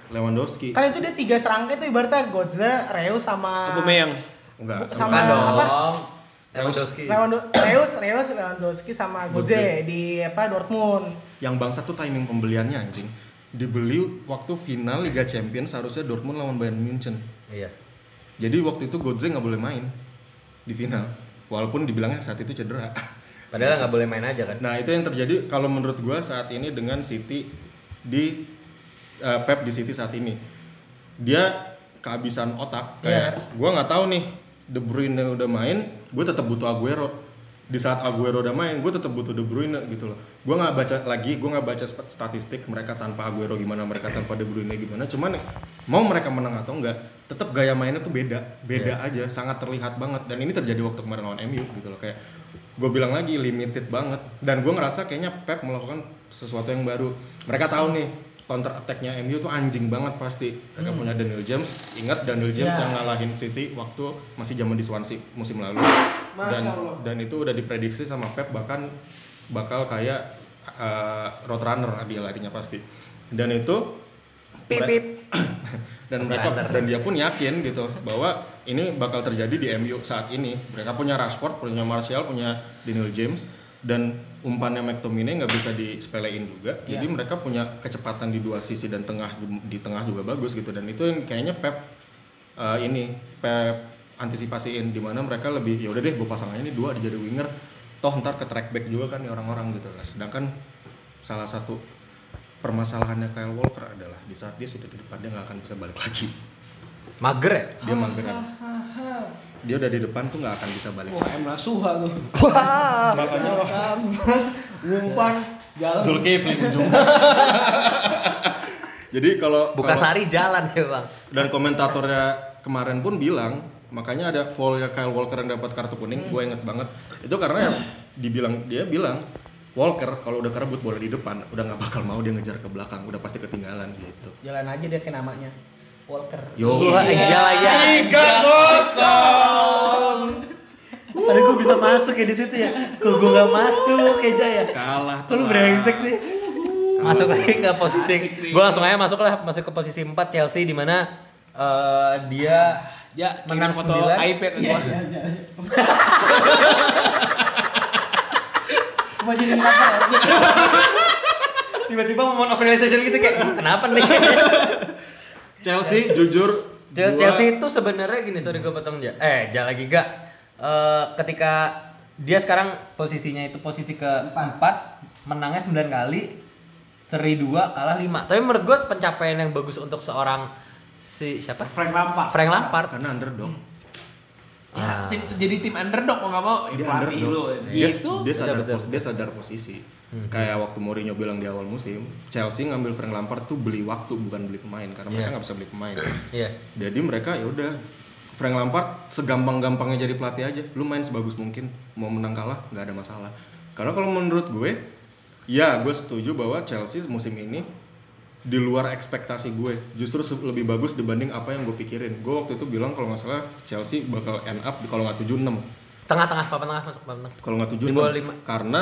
Speaker 3: Lewandowski.
Speaker 4: Kan itu dia tiga serangkai tuh ibaratnya Godze, Reus sama
Speaker 2: Aubameyang.
Speaker 3: Enggak.
Speaker 4: sama
Speaker 1: dong.
Speaker 4: apa?
Speaker 1: Lewandowski.
Speaker 4: Lewando- Reus, Reus, Lewandowski sama Godze
Speaker 3: Godze.
Speaker 4: di apa Dortmund.
Speaker 3: Yang bangsa tuh timing pembeliannya anjing. Dibeli waktu final Liga Champions harusnya Dortmund lawan Bayern Munchen.
Speaker 1: Iya.
Speaker 3: Jadi waktu itu Godze nggak boleh main. di final walaupun dibilangnya saat itu cedera [LAUGHS]
Speaker 1: Padahal nggak boleh main aja kan.
Speaker 3: nah itu yang terjadi kalau menurut gua saat ini dengan City di eh, Pep di City saat ini. Dia kehabisan otak kayak gua nggak tahu nih De Bruyne udah main gue tetap butuh Aguero. Di saat Aguero udah main gue tetap butuh De Bruyne gitu loh. Gue nggak baca lagi gue nggak baca stat- statistik mereka tanpa Aguero gimana mereka tanpa De Bruyne gimana. Cuman mau mereka menang atau enggak tetap gaya mainnya tuh beda. Beda aja sangat terlihat banget. Dan ini terjadi waktu kemarin lawan MU gitu loh. Kayak gue bilang lagi limited banget. Dan gue ngerasa kayaknya Pep melakukan sesuatu yang baru. Mereka tahu nih counter attack-nya MU tuh anjing banget pasti. Mereka punya Daniel James. Ingat Daniel James
Speaker 4: Ya.
Speaker 3: yang ngalahin City waktu masih zaman di Swansea musim lalu.
Speaker 4: Masya
Speaker 3: dan
Speaker 4: Allah.
Speaker 3: dan itu udah diprediksi sama Pep bahkan bakal kayak uh, roadrunner dia larinya pasti. Dan itu
Speaker 1: Pip, pip. [COUGHS]
Speaker 3: dan mereka dan dia pun yakin gitu bahwa ini bakal terjadi di MU saat ini. Mereka punya Rashford punya Martial punya Daniel James dan umpannya McTominay nggak bisa disepelein juga. Jadi mereka punya kecepatan di dua sisi dan tengah di tengah juga bagus gitu. Dan itu yang kayaknya Pep uh, ini Pep antisipasiin di mana mereka lebih ya udah deh gue pasang aja ini dua di jadi winger. Toh ntar ke track back juga kan nih orang-orang gitu nah, sedangkan salah satu permasalahannya Kyle Walker adalah di saat dia sudah di depan dia nggak akan bisa balik lagi
Speaker 1: Mager ya?
Speaker 3: dia mageran dia udah di depan tuh nggak akan bisa balik
Speaker 2: Wah, Emrah Suha tuh.
Speaker 3: makanya wah
Speaker 2: Umpan jalan.
Speaker 3: Zulkifli ujung jadi kalau
Speaker 1: Bukan
Speaker 3: kalau-
Speaker 1: lari jalan ya bang.
Speaker 3: dan komentatornya kemarin pun bilang makanya ada foulnya Kyle Walker yang dapat kartu kuning gue inget banget itu karena yang dibilang dia bilang Walker kalau udah kerebut bola di depan udah nggak bakal mau dia ngejar ke belakang udah pasti ketinggalan gitu
Speaker 4: Jalan aja dia ke namanya. Walker.
Speaker 3: yo
Speaker 1: Wah, iya lah ya.
Speaker 3: tiga kosong
Speaker 1: Padahal gue bisa masuk ya di situ ya. Kok gue gak masuk ya Jaya?
Speaker 3: kalah
Speaker 1: Kok lu brengsek sih? Masuk lagi ke posisi gue langsung aja masuk lah masuk ke posisi 4 Chelsea di mana eh, dia
Speaker 2: Ya,
Speaker 1: Menang
Speaker 2: foto iPad
Speaker 4: Iya, iya, iya. [LAUGHS] Mau jadi [LAUGHS]
Speaker 1: tiba-tiba mau organization gitu kayak "Hmm, kenapa nih? [LAUGHS]
Speaker 3: Chelsea jujur gua-
Speaker 1: Chelsea itu sebenarnya gini sorry gue potong aja. Eh jangan lagi gak. Eh, ketika dia sekarang posisinya itu posisi keempat, menangnya 9 kali, seri 2, kalah 5. Tapi menurut gue pencapaian yang bagus untuk seorang si siapa?
Speaker 2: Frank Lampard.
Speaker 1: Frank Lampard.
Speaker 3: karena underdog
Speaker 1: Ah.
Speaker 2: Tim, jadi tim underdog mau nggak mau ya
Speaker 3: dia underdog
Speaker 2: lu.
Speaker 3: dia,
Speaker 2: Gitu.
Speaker 3: dia sadar
Speaker 1: Betul, betul,
Speaker 3: pos- dia sadar posisi kayak waktu Mourinho bilang di awal musim Chelsea ngambil Frank Lampard tuh beli waktu bukan beli pemain karena mereka
Speaker 1: Iya.
Speaker 3: nggak bisa beli pemain
Speaker 1: Iya.
Speaker 3: jadi mereka ya udah Frank Lampard segampang-gampangnya jadi pelatih aja lu main sebagus mungkin mau menang kalah nggak ada masalah karena kalau menurut gue ya gue setuju bahwa Chelsea musim ini di luar ekspektasi gue justru lebih bagus dibanding apa yang gue pikirin gue waktu itu bilang kalau nggak salah Chelsea bakal end up di kalau nggak 76
Speaker 1: Tengah-tengah, papan tengah masuk papan tengah.
Speaker 3: kalau nggak tujuh enam. karena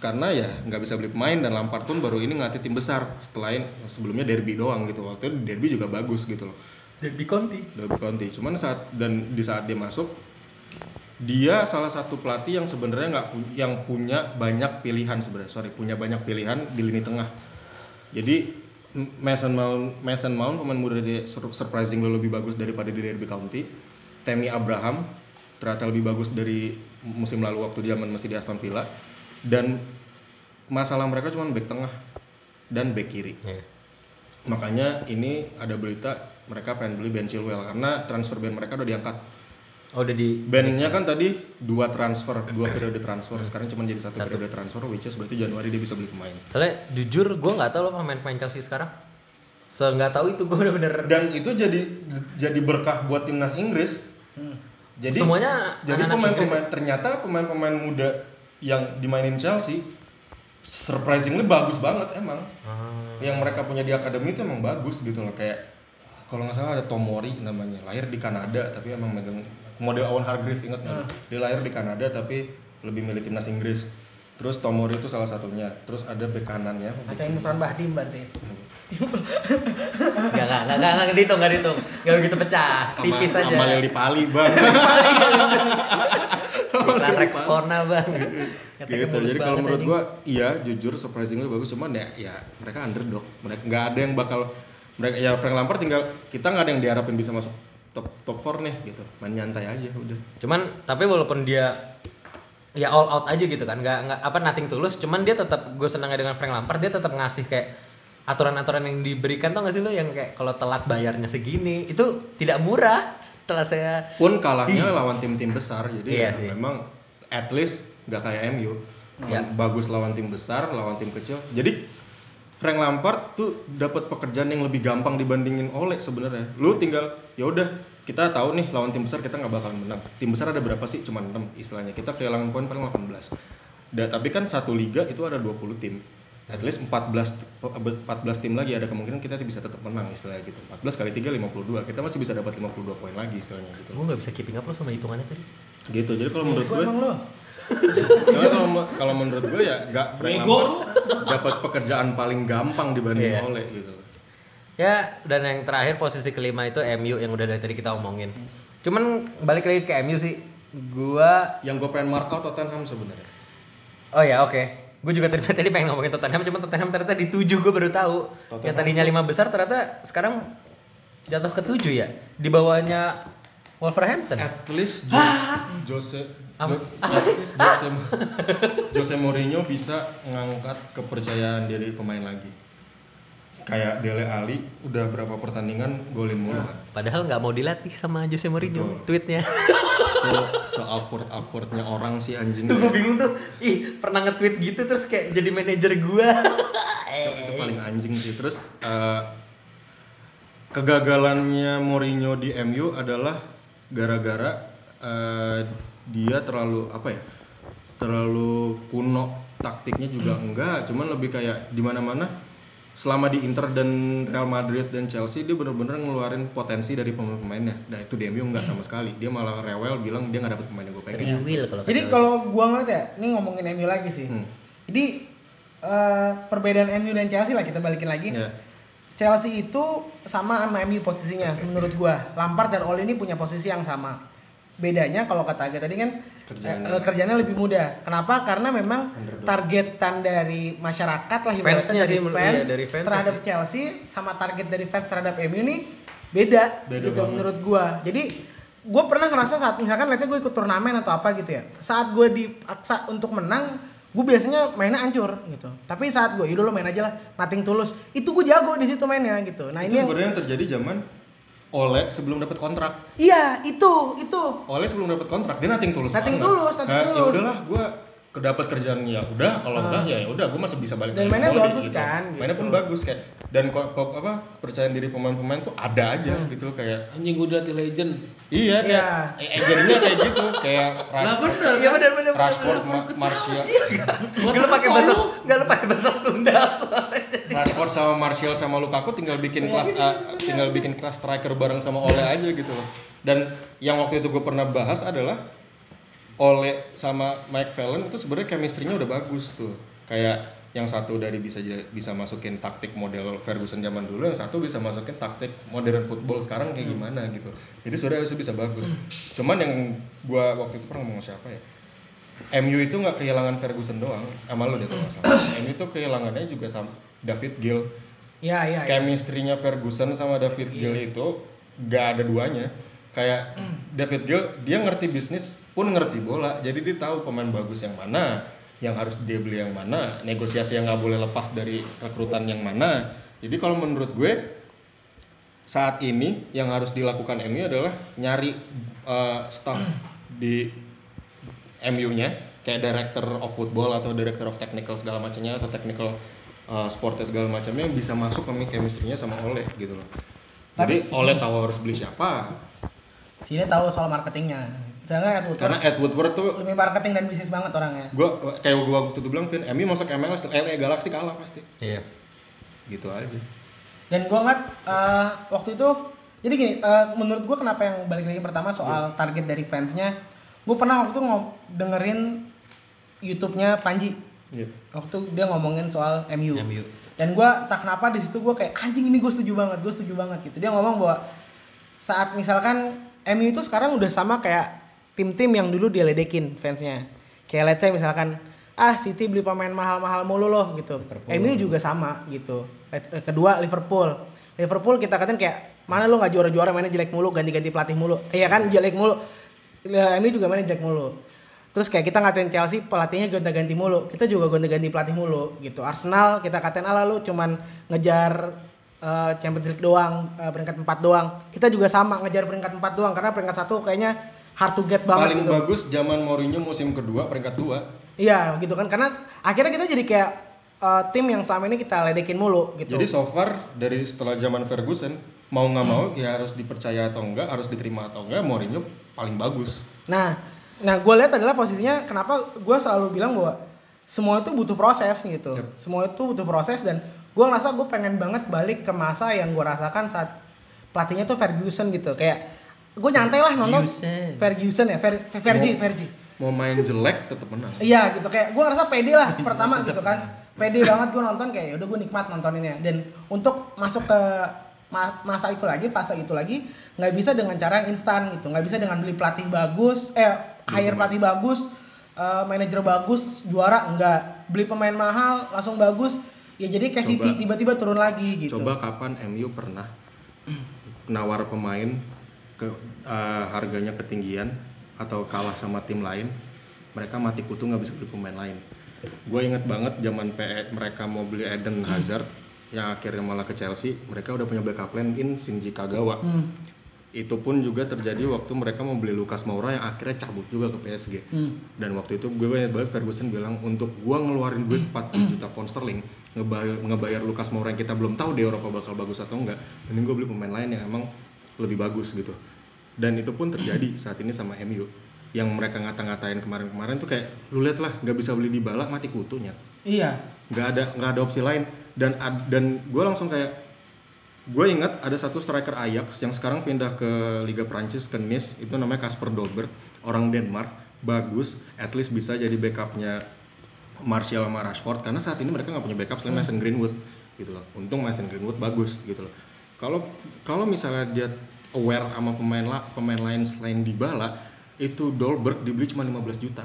Speaker 3: karena ya nggak bisa beli pemain dan Lampard pun baru ini ngelatih tim besar. Setelah sebelumnya derby doang gitu. Waktu itu derby juga bagus gitu loh.
Speaker 1: Derby Conti.
Speaker 3: derby county cuman saat dan di saat dia masuk dia salah satu pelatih yang sebenarnya nggak pu- yang punya banyak pilihan sebenarnya. Sorry punya banyak pilihan di lini tengah. Jadi Mason Mount Mason Mount pemain muda dia sur- surprisingly lebih bagus daripada di Derby County. Tammy Abraham ternyata lebih bagus dari musim lalu waktu dia masih di Aston Villa dan masalah mereka cuma back tengah dan back kiri
Speaker 1: Iya.
Speaker 3: makanya ini ada berita mereka pengen beli Ben Chilwell karena transfer ban mereka udah diangkat
Speaker 1: Oh udah di
Speaker 3: Ban-nya kan tadi dua transfer, dua periode transfer. Sekarang cuma jadi satu, periode transfer, which is berarti Januari dia bisa beli pemain.
Speaker 1: Soalnya jujur gue nggak tahu loh pemain-pemain Chelsea sekarang. Se nggak tahu itu gue bener-bener.
Speaker 3: Dan itu jadi jadi berkah buat timnas Inggris. Jadi
Speaker 1: Semuanya
Speaker 3: jadi pemain-pemain ternyata pemain-pemain muda yang dimainin Chelsea surprisingly bagus banget emang.
Speaker 1: Ah.
Speaker 3: Yang mereka punya di akademi itu emang bagus gitu loh kayak kalau nggak salah ada Tomori namanya lahir di Kanada tapi emang megang model Owen Hargreaves ingat nggak? Dia lahir di Kanada tapi lebih milih timnas Inggris. Terus Tomori itu salah satunya. Terus ada bek kanannya.
Speaker 4: Ada yang bukan Bahdim berarti. [LAUGHS]
Speaker 1: Gak, gak, gak, gak, gak dihitung, gak dihitung. Gak begitu pecah, tipis aja.
Speaker 3: Sama Lili Pali bang. [LAUGHS]
Speaker 1: Iklan Rex Corna bang. Katanya
Speaker 3: gitu. Jadi kalau menurut gua iya jujur surprisingly bagus cuman ya ya mereka underdog. Mereka nggak ada yang bakal mereka ya Frank Lampard tinggal kita nggak ada yang diharapin bisa masuk top top 4 nih gitu main nyantai aja udah
Speaker 1: Cuman tapi walaupun dia ya all out aja gitu kan, nggak nggak apa nothing tulus, cuman dia tetap gue senangnya dengan Frank Lampard dia tetap ngasih kayak aturan-aturan yang diberikan tau gak sih lo? Yang kayak kalau telat bayarnya segini itu tidak murah setelah saya
Speaker 3: pun kalahnya lawan tim-tim besar jadi
Speaker 1: Iya
Speaker 3: ya
Speaker 1: sih.
Speaker 3: memang at least nggak kayak MU
Speaker 1: Ya.
Speaker 3: bagus lawan tim besar lawan tim kecil. Jadi Frank Lampard tuh dapat pekerjaan yang lebih gampang dibandingin Ole sebenarnya. Lu tinggal ya udah kita tahu nih lawan tim besar kita nggak bakalan menang. Tim besar ada berapa sih? Cuma 6 istilahnya. Kita kehilangan poin paling 18 Da- tapi kan satu liga itu ada 20 tim at least 14 14 tim lagi ada kemungkinan kita bisa tetap menang istilahnya gitu 14 kali 3 52 kita masih bisa dapat 52 poin lagi istilahnya gitu
Speaker 1: gue nggak bisa keeping up lo sama hitungannya tadi.
Speaker 3: gitu jadi kalau menurut
Speaker 4: Gua
Speaker 3: gue
Speaker 4: emang lo. [LAUGHS]
Speaker 3: Karena kalau kalau menurut gue ya gak Frank dapat pekerjaan paling gampang dibanding
Speaker 1: Iya.
Speaker 3: Ole gitu.
Speaker 1: Ya, dan yang terakhir posisi kelima itu MU yang udah dari tadi kita omongin. Cuman balik lagi ke MU sih, gua
Speaker 3: Yang gue pengen mark out Tottenham sebenarnya.
Speaker 1: oh ya oke. Gue juga tadi tadi pengen ngomongin Tottenham, cuman Tottenham ternyata di tujuh gue baru tahu. Yang tadinya lima besar ternyata sekarang jatuh ke tujuh ya. Di bawahnya Wolverhampton.
Speaker 3: At least Jo- Jose
Speaker 1: Apa-
Speaker 3: Jo-
Speaker 1: apa sih?
Speaker 3: least Jose, Jose Mourinho bisa ngangkat kepercayaan diri pemain lagi. Kayak Dele Ali udah berapa pertandingan golin mulu kan.
Speaker 1: Padahal nggak mau dilatih sama Jose Mourinho
Speaker 3: Betul.
Speaker 1: tweetnya. [LAUGHS]
Speaker 3: Tuh se-awkward awkwardnya orang sih anjing.
Speaker 1: gue bingung tuh, ih pernah nge-tweet gitu terus kayak jadi manajer gua. [LAUGHS]
Speaker 3: itu paling anjing sih terus eh, kegagalannya Mourinho di MU adalah gara-gara eh, dia terlalu apa ya terlalu kuno taktiknya juga enggak cuman lebih kayak di mana-mana selama di Inter dan Real Madrid dan Chelsea dia bener-bener ngeluarin potensi dari pemain-pemainnya nah itu di MU enggak sama sekali dia malah rewel bilang dia nggak dapet pemain yang gue pengen
Speaker 1: will kalau
Speaker 4: Jadi kalau gua ngeliat ya, ini ngomongin MU lagi sih.
Speaker 3: Hmm.
Speaker 4: Jadi eh, perbedaan MU dan Chelsea lah kita balikin lagi.
Speaker 3: Ya.
Speaker 4: Chelsea itu sama sama MU posisinya menurut gua. Lampard dan Ole ini punya posisi yang sama. Bedanya kalau kata Aga tadi kan
Speaker 3: Kerjaannya.
Speaker 4: eh, kerjanya lebih mudah. Kenapa? Karena memang
Speaker 3: Underdog.
Speaker 4: targetan dari masyarakat lah ibaratnya
Speaker 1: Fansnya
Speaker 4: dari
Speaker 1: sih,
Speaker 4: fans,
Speaker 1: iya, dari fans
Speaker 4: terhadap
Speaker 1: sih.
Speaker 4: Chelsea sama target dari fans terhadap MU ini beda,
Speaker 3: Beda
Speaker 4: gitu
Speaker 3: banget.
Speaker 4: menurut gua. Jadi gue pernah ngerasa saat misalkan let's gue ikut turnamen atau apa gitu ya saat gue dipaksa untuk menang gue biasanya mainnya hancur gitu tapi saat gue yaudah lo main aja lah nating tulus itu gue jago di situ mainnya gitu nah
Speaker 3: itu
Speaker 4: ini yang,
Speaker 3: sebenarnya yang terjadi zaman Ole sebelum dapat kontrak
Speaker 4: iya itu itu
Speaker 3: Oleh sebelum dapat kontrak dia nating tulus
Speaker 4: Nating
Speaker 3: banget.
Speaker 4: tulus, nating
Speaker 3: Nah, ya
Speaker 4: tulus.
Speaker 3: udahlah gue kedapat kerjaan ya udah kalau enggak ya udah gue masih bisa balik
Speaker 4: Dan mainnya bagus kan,
Speaker 3: mainnya
Speaker 4: gitu.
Speaker 3: pun bagus kayak dan kok apa percayaan diri pemain-pemain tuh ada aja
Speaker 4: Hmm.
Speaker 3: gitu kayak
Speaker 2: Anjing gue dilatih legend.
Speaker 3: iya kayak
Speaker 4: Iya.
Speaker 3: eh, eh, jadinya kayak gitu kayak
Speaker 2: Lah
Speaker 3: Rashford
Speaker 2: bener
Speaker 1: Iya
Speaker 2: kan?
Speaker 1: benar benar.
Speaker 3: Rashford Ma- Martial
Speaker 1: Gak lu pakai bahasa gak lu pakai bahasa Sunda soalnya.
Speaker 3: Rashford sama Martial sama Lukaku tinggal bikin kelas A, tinggal bikin kelas striker bareng sama Ole aja gitu loh. Dan yang waktu itu gue pernah bahas adalah Ole sama Mike Fallon itu sebenarnya chemistry-nya udah bagus tuh. Kayak yang satu dari bisa bisa masukin taktik model Ferguson zaman dulu, yang satu bisa masukin taktik modern football sekarang kayak gimana gitu. Jadi sebenarnya itu bisa bagus. Cuman yang gua waktu itu pernah ngomong siapa ya? MU itu nggak kehilangan Ferguson doang, sama lo deh kalau salah. [COUGHS] MU itu kehilangannya juga sama David Gill.
Speaker 4: ya ya, ya.
Speaker 3: Chemistry-nya Ferguson sama David Gill itu gak ada duanya. Kayak David Gill dia ngerti bisnis pun ngerti bola, jadi dia tahu pemain bagus yang mana, yang harus dia beli yang mana, negosiasi yang nggak boleh lepas dari rekrutan yang mana. Jadi kalau menurut gue saat ini yang harus dilakukan MU adalah nyari uh, staff di MU-nya kayak director of football atau director of technical segala macamnya atau technical uh, sportnya segala macamnya yang bisa masuk ke chemistry-nya sama Ole gitu loh. Jadi Ole tahu harus beli siapa.
Speaker 4: sini tahu soal marketingnya Sedangkan Ed
Speaker 3: Karena
Speaker 4: Woodward
Speaker 3: Ed Woodward tuh
Speaker 4: lebih marketing dan bisnis banget orangnya
Speaker 3: gua kayak gua waktu itu bilang Vin, MU masuk MLS LA Galaxy kalah pasti.
Speaker 1: Iya.
Speaker 3: Gitu aja.
Speaker 4: dan gua ngeliat eh, waktu itu jadi gini eh, menurut gua kenapa yang balik lagi pertama soal target dari fansnya gue pernah waktu itu dengerin YouTube-nya Panji
Speaker 3: Iya.
Speaker 4: waktu dia ngomongin soal MU.
Speaker 1: MU.
Speaker 4: Dan gua tak kenapa di situ gua kayak anjing ini gue setuju banget, gue setuju banget gitu. Dia ngomong bahwa saat misalkan MU itu sekarang udah sama kayak tim-tim yang dulu dia ledekin fansnya. Kayak let's say misalkan ah City beli pemain mahal-mahal mulu loh gitu. MU juga sama gitu. Eh, Kedua Liverpool. Liverpool kita katain kayak mana lu nggak juara-juara mainnya jelek mulu ganti-ganti pelatih mulu iya kan jelek mulu ini juga mainnya jelek mulu terus kayak kita ngatain Chelsea pelatihnya gonta-ganti mulu kita juga gonta-ganti pelatih mulu gitu Arsenal kita katain ala lu cuman ngejar eh, Champions League doang eh, peringkat 4 doang kita juga sama ngejar peringkat 4 doang karena peringkat satu kayaknya hard to get banget
Speaker 3: Paling
Speaker 4: gitu
Speaker 3: bagus zaman Mourinho musim kedua peringkat dua.
Speaker 4: Iya gitu kan karena akhirnya kita jadi kayak eh, tim yang selama ini kita ledekin mulu gitu.
Speaker 3: Jadi so far dari setelah zaman Ferguson mau nggak mau ya harus dipercaya atau enggak, harus diterima atau enggak, Mourinho paling bagus.
Speaker 4: nah, nah gue lihat adalah posisinya kenapa gue selalu bilang bahwa semua itu butuh proses gitu.
Speaker 3: Yep.
Speaker 4: Semua itu butuh proses dan gue ngerasa gue pengen banget balik ke masa yang gue rasakan saat pelatihnya tuh Ferguson gitu. Kayak gue nyantai lah nonton.
Speaker 1: Ferguson.
Speaker 4: Ferguson ya, Fer, Fer, Fergie,
Speaker 3: Mau-
Speaker 4: Fergie.
Speaker 3: Mau main jelek tetap menang.
Speaker 4: Iya gitu. Kayak gue ngerasa pede lah [LAUGHS] pertama gitu kan. pede banget gue nonton kayak udah gue nikmat nontoninnya dan untuk masuk ke ma- masa itu lagi fase itu lagi nggak bisa dengan cara yang instan gitu. Nggak bisa dengan beli pelatih bagus eh hire pelatih bagus eh, manajer bagus juara enggak beli pemain mahal langsung bagus. Ya jadi kayak City tiba-tiba turun lagi gitu.
Speaker 3: Coba kapan MU pernah nawar pemain ke eh, harganya ketinggian atau kalah sama tim lain, mereka mati kutu nggak bisa beli pemain lain. Gue inget banget zaman PE mereka mau beli Eden Hazard yang akhirnya malah ke Chelsea, mereka udah punya backup plan in Shinji Kagawa.
Speaker 4: Hmm.
Speaker 3: Itu pun juga terjadi waktu mereka mau beli Lucas Moura yang akhirnya cabut juga ke PSG.
Speaker 4: Hmm.
Speaker 3: Dan waktu itu gue banyak banget Ferguson bilang untuk gue ngeluarin duit 40 juta pound sterling ngebayar, ngebayar Lucas Moura yang kita belum tahu di Eropa bakal bagus atau enggak. Mending gue beli pemain lain yang emang lebih bagus gitu. Dan itu pun terjadi saat ini sama MU. Yang mereka ngata-ngatain kemarin-kemarin tuh kayak lu lihat lah nggak bisa beli di balak mati kutunya.
Speaker 4: iya
Speaker 3: Nggak ada nggak ada opsi lain. Dan ad- dan gue langsung kayak gue ingat ada satu striker Ajax yang sekarang pindah ke Liga Prancis ke Nice itu namanya Casper Dolberg orang Denmark bagus at least bisa jadi backupnya Martial sama Rashford karena saat ini mereka nggak punya backup selain Mason Greenwood gitu loh untung Mason Greenwood bagus gitu loh kalau kalau misalnya dia aware sama pemain la, pemain lain selain Dybala itu Dolberg dibeli cuma 15 juta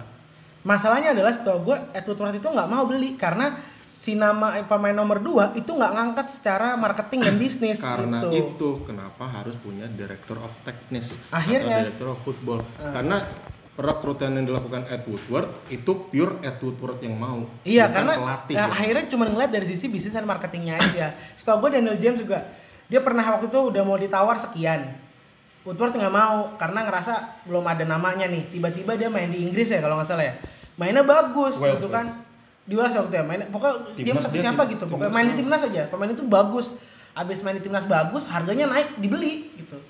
Speaker 4: masalahnya adalah setahu gue Edward Wright itu nggak mau beli karena si nama pemain nomor 2 itu nggak ngangkat secara marketing dan bisnis
Speaker 3: karena
Speaker 4: gitu.
Speaker 3: itu kenapa harus punya director of technics
Speaker 4: Akhirnya.
Speaker 3: atau director of football karena perekrutan yang dilakukan Ed Woodward itu pure Ed Woodward yang mau
Speaker 4: Iya
Speaker 3: bukan
Speaker 4: karena
Speaker 3: pelatih
Speaker 4: ya,
Speaker 3: yang
Speaker 4: akhirnya cuma ngeliat dari sisi bisnis dan marketingnya aja. Setahu gue Daniel James juga dia pernah waktu itu udah mau ditawar sekian. Woodward nggak mau karena ngerasa belum ada namanya nih. Tiba-tiba dia main di Inggris ya kalau nggak salah ya. Mainnya bagus
Speaker 3: Wales,
Speaker 4: gitu kan. Di Wales waktu itu ya. Mainnya pokoknya dia
Speaker 3: Timnas
Speaker 4: seperti siapa
Speaker 3: tim-
Speaker 4: gitu. Pokoknya main di
Speaker 3: Wales.
Speaker 4: timnas aja. Pemain itu bagus. Abis main di timnas bagus, harganya naik dibeli gitu.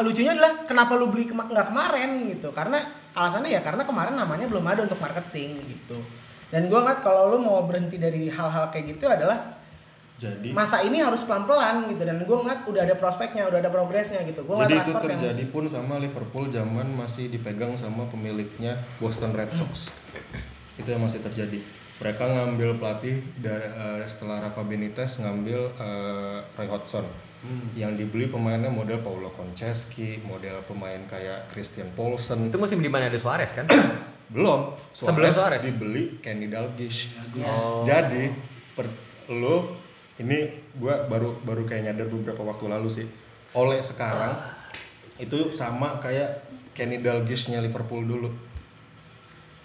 Speaker 4: Lucunya adalah kenapa lu beli kema- nggak kemarin gitu karena alasannya ya karena kemarin namanya belum ada untuk marketing gitu dan gue ngeliat kalau lu mau berhenti dari hal-hal kayak gitu adalah
Speaker 3: jadi
Speaker 4: masa ini harus pelan-pelan gitu dan gue ngeliat udah ada prospeknya udah ada progresnya gitu. Gue
Speaker 3: jadi itu
Speaker 4: Rashford yang
Speaker 3: terjadi pun sama Liverpool zaman masih dipegang sama pemiliknya Boston Red Sox. Itu yang masih terjadi. Mereka ngambil pelatih dari eh, setelah Rafa Benitez ngambil eh, Roy Hodgson. Yang dibeli pemainnya model Paulo Konchesky, model pemain kayak Christian Paulsen,
Speaker 1: Itu musim di mana ada Suarez kan? [COUGHS]
Speaker 3: belum.
Speaker 1: Sebelum
Speaker 3: Suarez
Speaker 1: Suarez?
Speaker 3: dibeli Kenny Dalglish.
Speaker 1: Oh.
Speaker 3: jadi per, lo ini gua baru baru kayak nyadar beberapa waktu lalu sih. Oleh sekarang itu sama kayak Kenny Dalglishnya Liverpool dulu.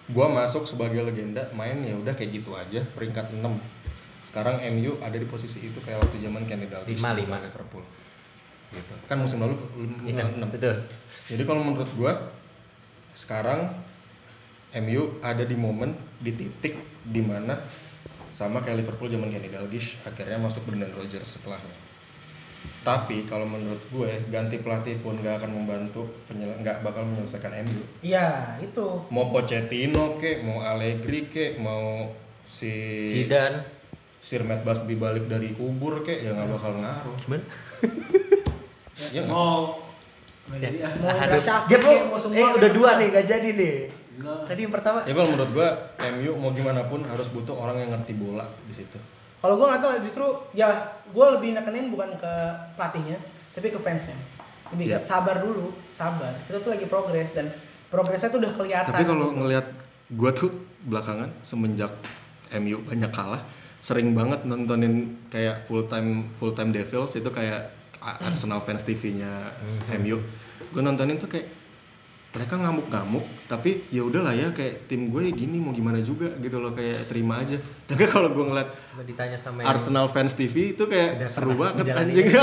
Speaker 3: Gua masuk sebagai legenda main ya udah kayak gitu aja peringkat 6 sekarang MU ada di posisi itu kayak waktu zaman Kenny Dalglish
Speaker 1: Lima,
Speaker 3: di
Speaker 1: lima.
Speaker 3: Liverpool. Gitu. Kan musim lalu
Speaker 1: Iya,
Speaker 3: 6
Speaker 1: betul.
Speaker 3: jadi kalau menurut gua sekarang MU ada di momen di titik di mana sama kayak Liverpool zaman Kenny Dalglish akhirnya masuk Brendan Rodgers setelahnya. Tapi kalau menurut gue ganti pelatih pun nggak akan membantu nggak bakal menyelesaikan MU.
Speaker 4: iya itu
Speaker 3: Mau Pochettino ke, mau Allegri ke, mau si
Speaker 1: Zidane.
Speaker 3: Sir Matt Busby balik dari kubur ke, ya nggak bakal ngaruh.
Speaker 1: Gimana?
Speaker 3: Ya nggak?
Speaker 2: Mau ah.
Speaker 4: Mau
Speaker 1: Dia eh udah dua nih, gak jadi nih. Tadi yang pertama.
Speaker 3: Ya kalau menurut gua MU mau gimana pun harus butuh orang yang ngerti bola di situ.
Speaker 4: kalau gue nggak tahu justru ya gue lebih nekenin bukan ke pelatihnya tapi ke fansnya lebih ke
Speaker 3: Iya.
Speaker 4: sabar dulu sabar kita tuh lagi progres dan progresnya tuh udah kelihatan
Speaker 3: Tapi kalau
Speaker 4: gitu.
Speaker 3: ngelihat gua tuh belakangan semenjak MU banyak kalah, sering banget nontonin kayak full time full time Devils itu kayak Arsenal fans TV-nya MU gue nontonin tuh kayak mereka ngamuk-ngamuk tapi ya udahlah ya kayak tim gue gini mau gimana juga gitu loh kayak terima aja [LAUGHS] tapi kalau gue ngeliat
Speaker 1: Coba ditanya sama yang
Speaker 3: Arsenal fans TV itu kayak seru banget anjing [LAUGHS]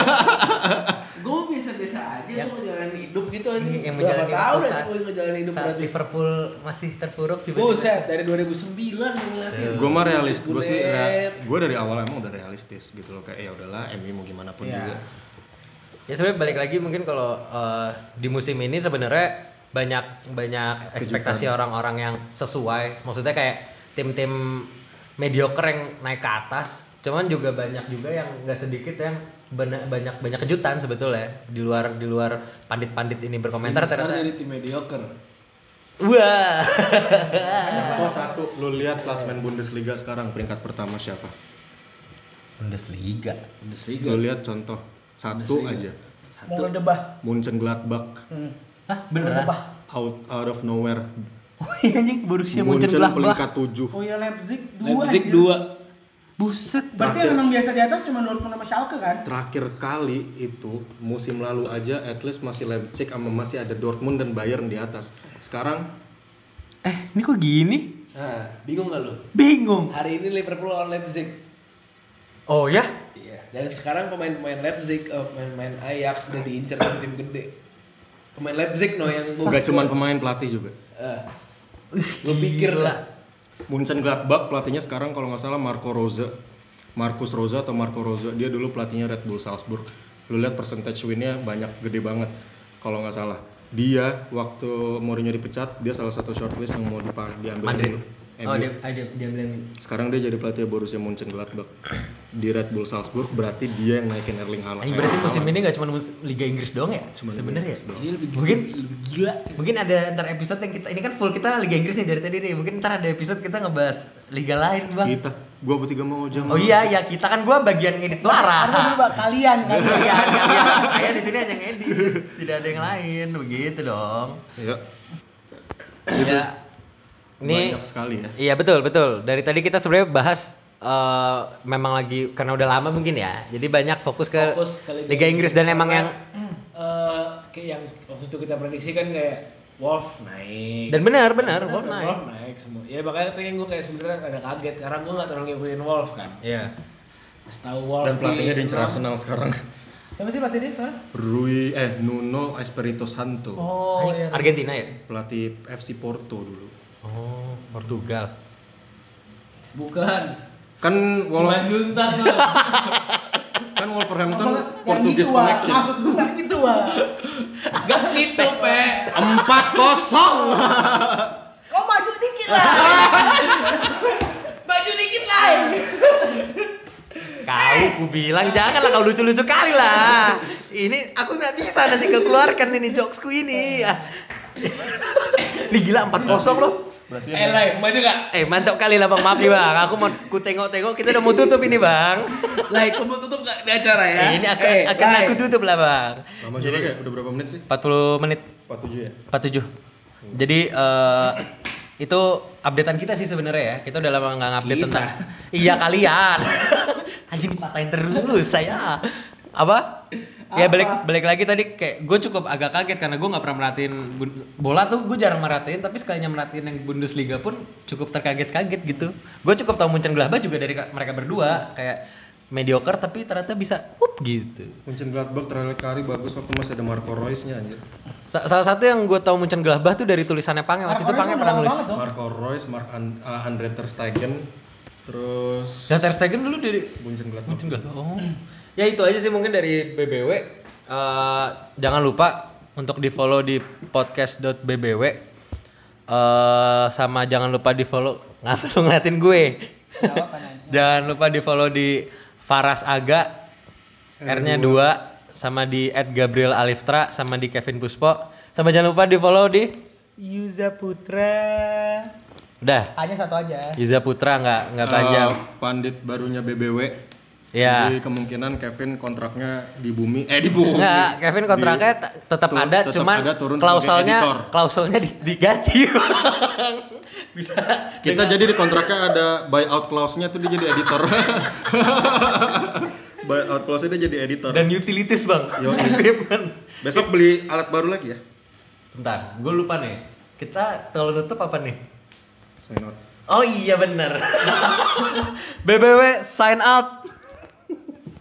Speaker 2: Gue biasa-biasa aja,
Speaker 1: Yang-
Speaker 2: gue ngejalanin hidup gitu aja.
Speaker 1: yang
Speaker 2: Berapa
Speaker 1: menjalani
Speaker 2: ya
Speaker 1: saat,
Speaker 2: gue ngejalanin hidup
Speaker 1: saat
Speaker 2: berarti.
Speaker 1: Liverpool masih terpuruk tiba-tiba.
Speaker 2: Buset, dari 2009 gue
Speaker 3: gue mah realis gue sih
Speaker 2: Bulet.
Speaker 3: gue dari awal emang udah realistis gitu loh kayak ya udahlah MU mau gimana pun
Speaker 2: Iya.
Speaker 3: juga
Speaker 1: Ya sebenarnya balik lagi mungkin kalau eh, di musim ini sebenarnya banyak banyak ekspektasi orang-orang yang sesuai. Maksudnya kayak tim-tim mediocre yang naik ke atas. Cuman juga banyak juga yang nggak sedikit yang bana- banyak banyak kejutan sebetulnya di luar di luar pandit-pandit ini berkomentar
Speaker 2: Besar
Speaker 1: ternyata.
Speaker 2: dari tim mediocre.
Speaker 1: Wah.
Speaker 3: contoh satu lu lihat klasmen Bundesliga sekarang peringkat pertama siapa
Speaker 1: Bundesliga.
Speaker 2: Bundesliga.
Speaker 3: lu lihat contoh satu aja
Speaker 4: Mau debah.
Speaker 3: Munchen Gladbach
Speaker 4: Hmm.
Speaker 1: Hah, beneran?
Speaker 4: Debah.
Speaker 3: out out of nowhere
Speaker 1: Oh iya anjing Borussia
Speaker 3: Munchen
Speaker 1: Mönchengladbach.
Speaker 3: peringkat 7
Speaker 4: Oh ya Leipzig 2
Speaker 2: Leipzig 2.
Speaker 1: Buset.
Speaker 4: Berarti yang memang biasa di atas cuma Dortmund sama Schalke kan?
Speaker 3: terakhir kali itu musim lalu aja at least masih Leipzig sama masih ada Dortmund dan Bayern di atas sekarang
Speaker 1: Eh, ini kok gini?
Speaker 2: Nah, bingung gak lu?
Speaker 1: Bingung.
Speaker 2: Hari ini Liverpool lawan Leipzig.
Speaker 1: Oh ya?
Speaker 2: Iya. Dan sekarang pemain-pemain Leipzig, eh, pemain-pemain Ajax udah diincar sama tim gede. Pemain Leipzig no yang gua
Speaker 3: nggak cuman pemain pelatih juga.
Speaker 2: Eh, gue pikir lah.
Speaker 3: Munchen Gladbach pelatihnya sekarang kalau nggak salah Marco Rose Marcus Rose atau Marco Rose dia dulu pelatihnya Red Bull Salzburg. Lu lihat percentage winnya banyak gede banget kalau nggak salah. Dia waktu Mourinho dipecat dia salah satu shortlist yang mau dipa- diambil
Speaker 1: Madrid.
Speaker 3: dulu.
Speaker 1: Oh, dia, ah, dia, dia bilang
Speaker 3: sekarang dia jadi pelatih Borussia Mönchengladbach di Red Bull Salzburg berarti dia yang naikin Erling Haaland
Speaker 1: Ini berarti musim ini gak cuma Liga Inggris doang ya? Sebenarnya ya?
Speaker 2: Ini lebih
Speaker 1: Mungkin
Speaker 2: lebih gila.
Speaker 1: mungkin ada ntar episode yang kita ini kan full kita Liga Inggris nih dari tadi nih. Mungkin ntar ada episode kita ngebahas liga lain, Bang.
Speaker 3: kita gua bertiga mau jam
Speaker 1: Oh iya, ya kita kan gua bagian ngedit suara.
Speaker 4: Dulu Bang, kalian kan.
Speaker 1: Iya, iya. Saya di sini hanya ngedit. Tidak ada yang lain, begitu dong.
Speaker 3: ya
Speaker 1: Ya. Ini
Speaker 3: banyak sekali ya
Speaker 1: Iya betul betul. Dari tadi kita sebenarnya bahas eh, memang lagi karena udah lama mungkin ya. Jadi banyak fokus ke
Speaker 2: Fokus ke Liga
Speaker 1: Liga Inggris dan emang yang
Speaker 2: Eh, kayak yang waktu itu kita prediksi kan kayak Wolf naik.
Speaker 1: dan benar benar Wolf naik.
Speaker 2: Wolf naik semua. Ya makanya tadi gue kayak sebenarnya ada kaget karena gue nggak terlalu ngikutin Wolf kan.
Speaker 1: Iya.
Speaker 2: Pas tahu Wolf
Speaker 3: dan pelatihnya
Speaker 2: nih,
Speaker 3: diincar Arsenal sekarang
Speaker 4: Siapa sih pelatih dia sekarang?
Speaker 3: Rui eh Nuno Espirito Santo
Speaker 4: Oh
Speaker 1: Anjing,
Speaker 4: iya.
Speaker 1: Argentina ya?
Speaker 3: pelatih FC Porto dulu
Speaker 1: Oh, Portugal.
Speaker 2: Bukan.
Speaker 3: kan Wolf
Speaker 2: Simanjuntak lo. [LAUGHS]
Speaker 3: kan Wolverhampton
Speaker 4: Apa?
Speaker 3: Portugis
Speaker 4: gitu, Wak.
Speaker 3: Connection
Speaker 4: Maksud gue nggak gitu wah.
Speaker 2: Gak gitu, Pe.
Speaker 3: empat kosong [LAUGHS]
Speaker 4: Kau maju dikit lah. [LAUGHS]
Speaker 2: Baju dikit lah.
Speaker 1: Kau ku bilang janganlah kau lucu-lucu kali lah. Ini aku nggak bisa nanti kau keluarkan ini jokesku ini. Ah. ini gila 4-0 loh.
Speaker 3: Berarti
Speaker 2: Eh, Lai, maju gak?
Speaker 1: Eh mantap kali lah bang, maaf nih bang. Aku mau ku tengok-tengok kita udah mau tutup ini bang.
Speaker 2: Lai, kamu tutup gak di acara ya?
Speaker 1: Eh, ini akan
Speaker 2: Eh,
Speaker 1: akan aku tutup lah bang.
Speaker 3: lama juga kayak udah berapa menit sih
Speaker 1: 40 menit
Speaker 3: 47 ya
Speaker 1: 47. Jadi eh itu updatean kita sih sebenarnya ya. Kita udah lama nggak update tentang Iya kalian. [LAUGHS] Anjing dipatahin terus saya. Apa? Ya balik balik lagi tadi kayak gue cukup agak kaget karena gue nggak pernah merhatiin bola tuh gue jarang merhatiin tapi sekalinya merhatiin yang Bundesliga pun cukup terkaget-kaget gitu. Gue cukup tahu Munchen Gladbach juga dari ka- mereka berdua kayak mediocre tapi ternyata bisa up gitu.
Speaker 3: Munchen Gladbach terakhir kali bagus waktu masih ada Marco Reus nya anjir
Speaker 1: Sa- salah satu yang gue tahu Munchen Gladbach tuh dari tulisannya Pange waktu itu
Speaker 4: Marco Reus
Speaker 1: Pange pernah nulis.
Speaker 3: Marco Reus, Mark An- uh, Andre Ter Stegen terus
Speaker 1: Dan Ter Stegen dulu dari
Speaker 3: Munchen Gladbach
Speaker 1: Munchen Gladbach. Oh. Ya itu aja sih mungkin dari BBW. Eh, jangan lupa untuk di follow di podcast.bbw. Eh sama jangan lupa di follow. Ngapa lu ngeliatin gue? [LAUGHS] jangan lupa di follow di Faras Aga. R-nya 2 sama di Gabriel Aliftra sama di Kevin Puspo. Sama jangan lupa di follow di
Speaker 4: Yuza Putra.
Speaker 1: Udah.
Speaker 4: Hanya satu aja.
Speaker 1: Yuza Putra nggak nggak panjang.
Speaker 3: Uh, pandit barunya BBW
Speaker 1: Ya.
Speaker 3: jadi kemungkinan Kevin kontraknya di bumi eh di bumi
Speaker 1: Enggak, Kevin kontraknya
Speaker 3: Di-
Speaker 1: tetap ada,
Speaker 3: tetap
Speaker 1: cuman
Speaker 3: ada, turun
Speaker 1: klausulnya klausulnya di- diganti. [LAUGHS] Bisa.
Speaker 3: kita jadi di kontraknya ada buyout clause-nya tuh dia jadi editor [LAUGHS] buyout clause dia jadi editor.
Speaker 1: Dan utilities bang.
Speaker 3: Yo, [LAUGHS]
Speaker 1: Equipment.
Speaker 3: Besok beli alat baru lagi ya?
Speaker 1: Bentar, gue lupa nih. Kita kalau nutup apa nih?
Speaker 3: Sign out.
Speaker 1: Oh iya bener. BBW sign out.